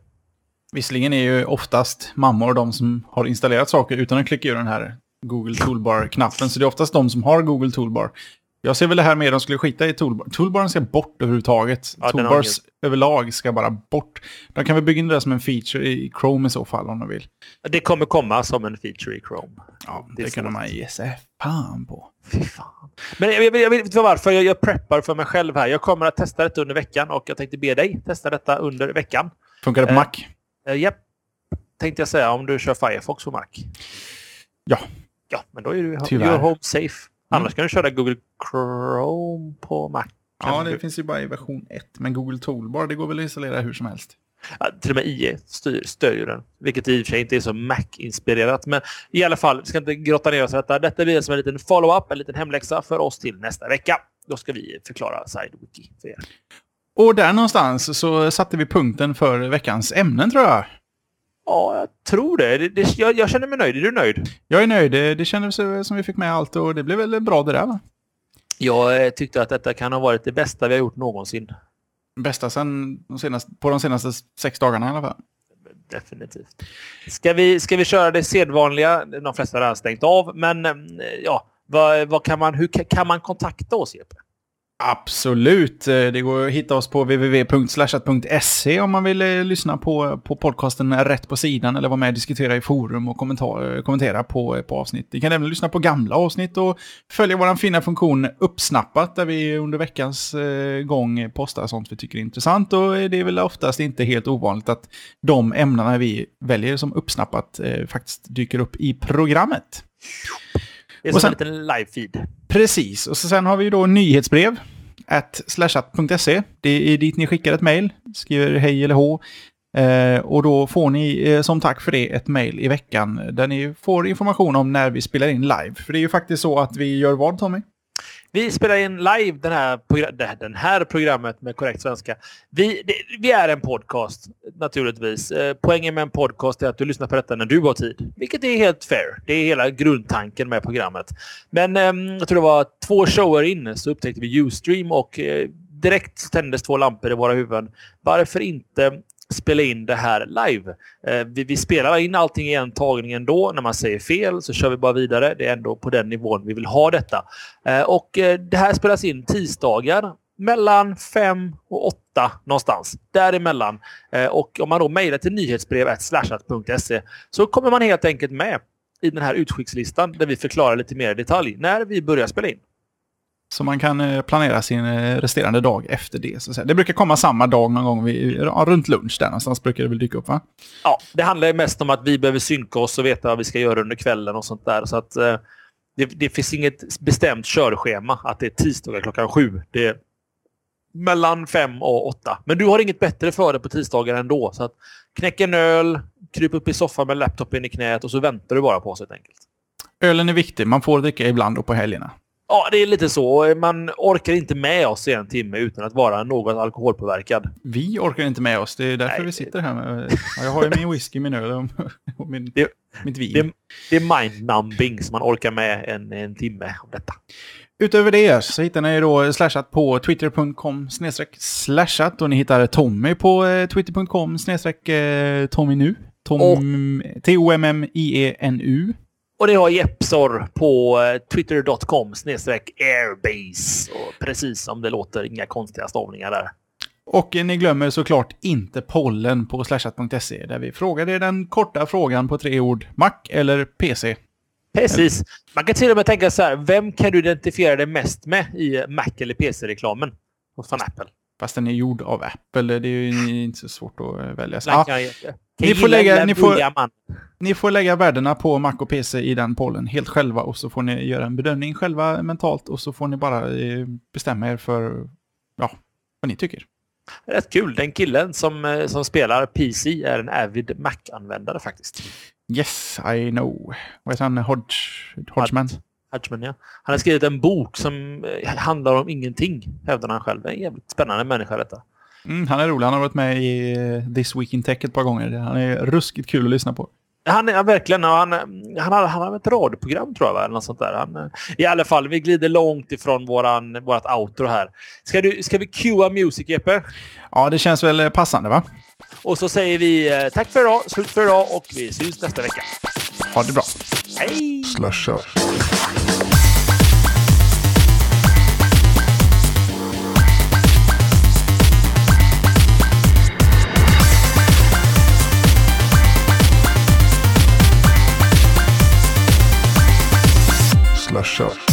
Visserligen är ju oftast mammor de som har installerat saker utan att klicka ur den här Google Toolbar-knappen. Så det är oftast de som har Google Toolbar. Jag ser väl det här med att de skulle skita i Toolbar. Toolbaren ska bort överhuvudtaget. Ja, Toolbars överlag ska bara bort. De kan väl bygga in det som en feature i Chrome i så fall om de vill. Det kommer komma som en feature i Chrome. Ja, det, det kan man ge sig fan på. Fy fan. Men jag, jag, jag vet inte varför. Jag, jag preppar för mig själv här. Jag kommer att testa detta under veckan och jag tänkte be dig testa detta under veckan. Funkar det på eh, Mac? Eh, Japp. Tänkte jag säga om du kör Firefox på Mac. Ja, Ja, men då är du Tyvärr. home safe. Annars mm. kan du köra Google Chrome på Mac. Ja, det du... finns ju bara i version 1. Men Google Toolbar, det går väl att installera hur som helst. Ja, till och med IE styr, stödjer den. Vilket i och för sig inte är så Mac-inspirerat. Men i alla fall, vi ska inte grotta ner oss i detta. Detta blir som en liten follow-up, en liten hemläxa för oss till nästa vecka. Då ska vi förklara SideWiki för er. Och där någonstans så satte vi punkten för veckans ämnen tror jag. Ja, jag tror det. det, det jag, jag, känner mig nöjd. Är du nöjd? Jag är nöjd. Det, det kändes som vi fick med allt och det blev väl bra det där va? Jag eh, tyckte att detta kan ha varit det bästa vi har gjort någonsin. Bästa sen de senaste, på de senaste sex dagarna i alla fall. Definitivt. Ska vi, ska vi köra det sedvanliga? De flesta har redan stängt av, men eh, ja, vad, vad kan man, hur kan man kontakta oss, Jeppe? Absolut. Eh, det går att hitta oss på www.slashat.se om man vill eh, lyssna på, på podcasten rätt på sidan eller vara med och diskutera i forum och eh, kommentera, på, på avsnitt. Ni kan även lyssna på gamla avsnitt och följa vår fina funktion uppsnappat där vi under veckans gång postar sånt vi tycker är intressant och det är väl oftast inte helt ovanligt att de ämnena vi väljer som uppsnappat faktiskt dyker upp i programmet. Det är som sen, en liten live-feed. Precis, och så sen har vi då nyhetsbrev. At slashat.se. Det är dit ni skickar ett mejl. Skriver hej eller hå. Eh, och då får ni eh, som tack för det ett mejl i veckan där ni får information om när vi spelar in live. För det är ju faktiskt så att vi gör vad Tommy? Vi spelar in live den här, den här programmet med korrekt svenska. Vi, det, vi är en podcast naturligtvis. Eh, poängen med en podcast är att du lyssnar på detta när du har tid. Vilket är helt fair. Det är hela grundtanken med programmet. Men eh, jag tror det var två shower in så upptäckte vi Ustream och eh, direkt tändes två lampor i våra huvuden. Varför inte spela in det här live. Eh, vi, vi, spelar in allting i en tagning ändå. När man säger fel så kör vi bara vidare. Det är ändå på den nivån vi vill ha detta. Eh, och eh, det här spelas in tisdagar mellan 5 och 8 någonstans. Däremellan. Eh, och om man då mejlar till nyhetsbrevslashat.se så kommer man helt enkelt med i den här utskickslistan där vi förklarar lite mer i detalj när vi börjar spela in. Så man kan eh, planera sin eh, resterande dag efter det. Så det brukar komma samma dag någon gång vid, runt lunch där någonstans brukar det väl dyka upp va? Ja, det handlar mest om att vi behöver synka oss och veta vad vi ska göra under kvällen och sånt där. Så att eh, det, det finns inget bestämt körschema att det är tisdagar klockan sju. Det är mellan fem och åtta. Men du har inget bättre för dig på tisdagar ändå. Så att knäck en öl, kryp upp i soffan med laptopen i knät och så väntar du bara på oss helt enkelt. Ölen är viktig. Man får dricka ibland och på helgerna. Ja, det är lite så. Man orkar inte med oss i en timme utan att vara något alkoholpåverkad. Vi orkar inte med oss. Det är därför Nej. vi sitter här. Med, jag har ju min whisky, min öl och min, det, mitt vin. Det, det är mind-numbing så man orkar med en, en timme om detta. Utöver det så hittar ni då slashat på twitter.com slashat och ni hittar Tommy på eh, twitter.com snedstreck eh, Tommy nu. Tom, T-O-M-M-I-E-N-U. Och det har Jepsor på eh, twitter.com snedstreck airbase. Och precis som det låter, inga konstiga stavningar där. Och ni glömmer såklart inte pollen på slashat.se där vi frågade den korta frågan på tre ord. Mac eller PC? Precis. Man kan till och med tänka så här, vem kan du identifiera dig mest med i Mac eller PC-reklamen från Apple? Fast den är gjord av Apple, det är ju inte så svårt att välja. Så, ja, ni, får lägga, ni, får, ni får lägga värdena på Mac och PC i den pollen helt själva och så får ni göra en bedömning själva mentalt och så får ni bara eh, bestämma er för ja, vad ni tycker. Rätt kul. Den killen som, eh, som spelar PC är en avid Mac-användare faktiskt. Yes, I know. Vad heter han? Hodge, Hodgman? Hodgman, ja. Han har skrivit en bok som eh, handlar om ingenting, hävdar han själv. En jävligt spännande människa detta. Mm, han är rolig. Han har varit med i eh, This Week in Tech ett par gånger. Han är ruskigt kul att lyssna på. Han är verkligen, han, han, har, han har ett radioprogram tror jag, eller något sånt där. Han, I alla fall, vi glider långt ifrån våran, vårat outro här. Ska, du, ska vi cuea music, Jeppe? Ja, det känns väl passande, va? Och så säger vi eh, tack för idag, slut för idag och vi syns nästa vecka. Ha det bra. Hej! Slasha. slasha.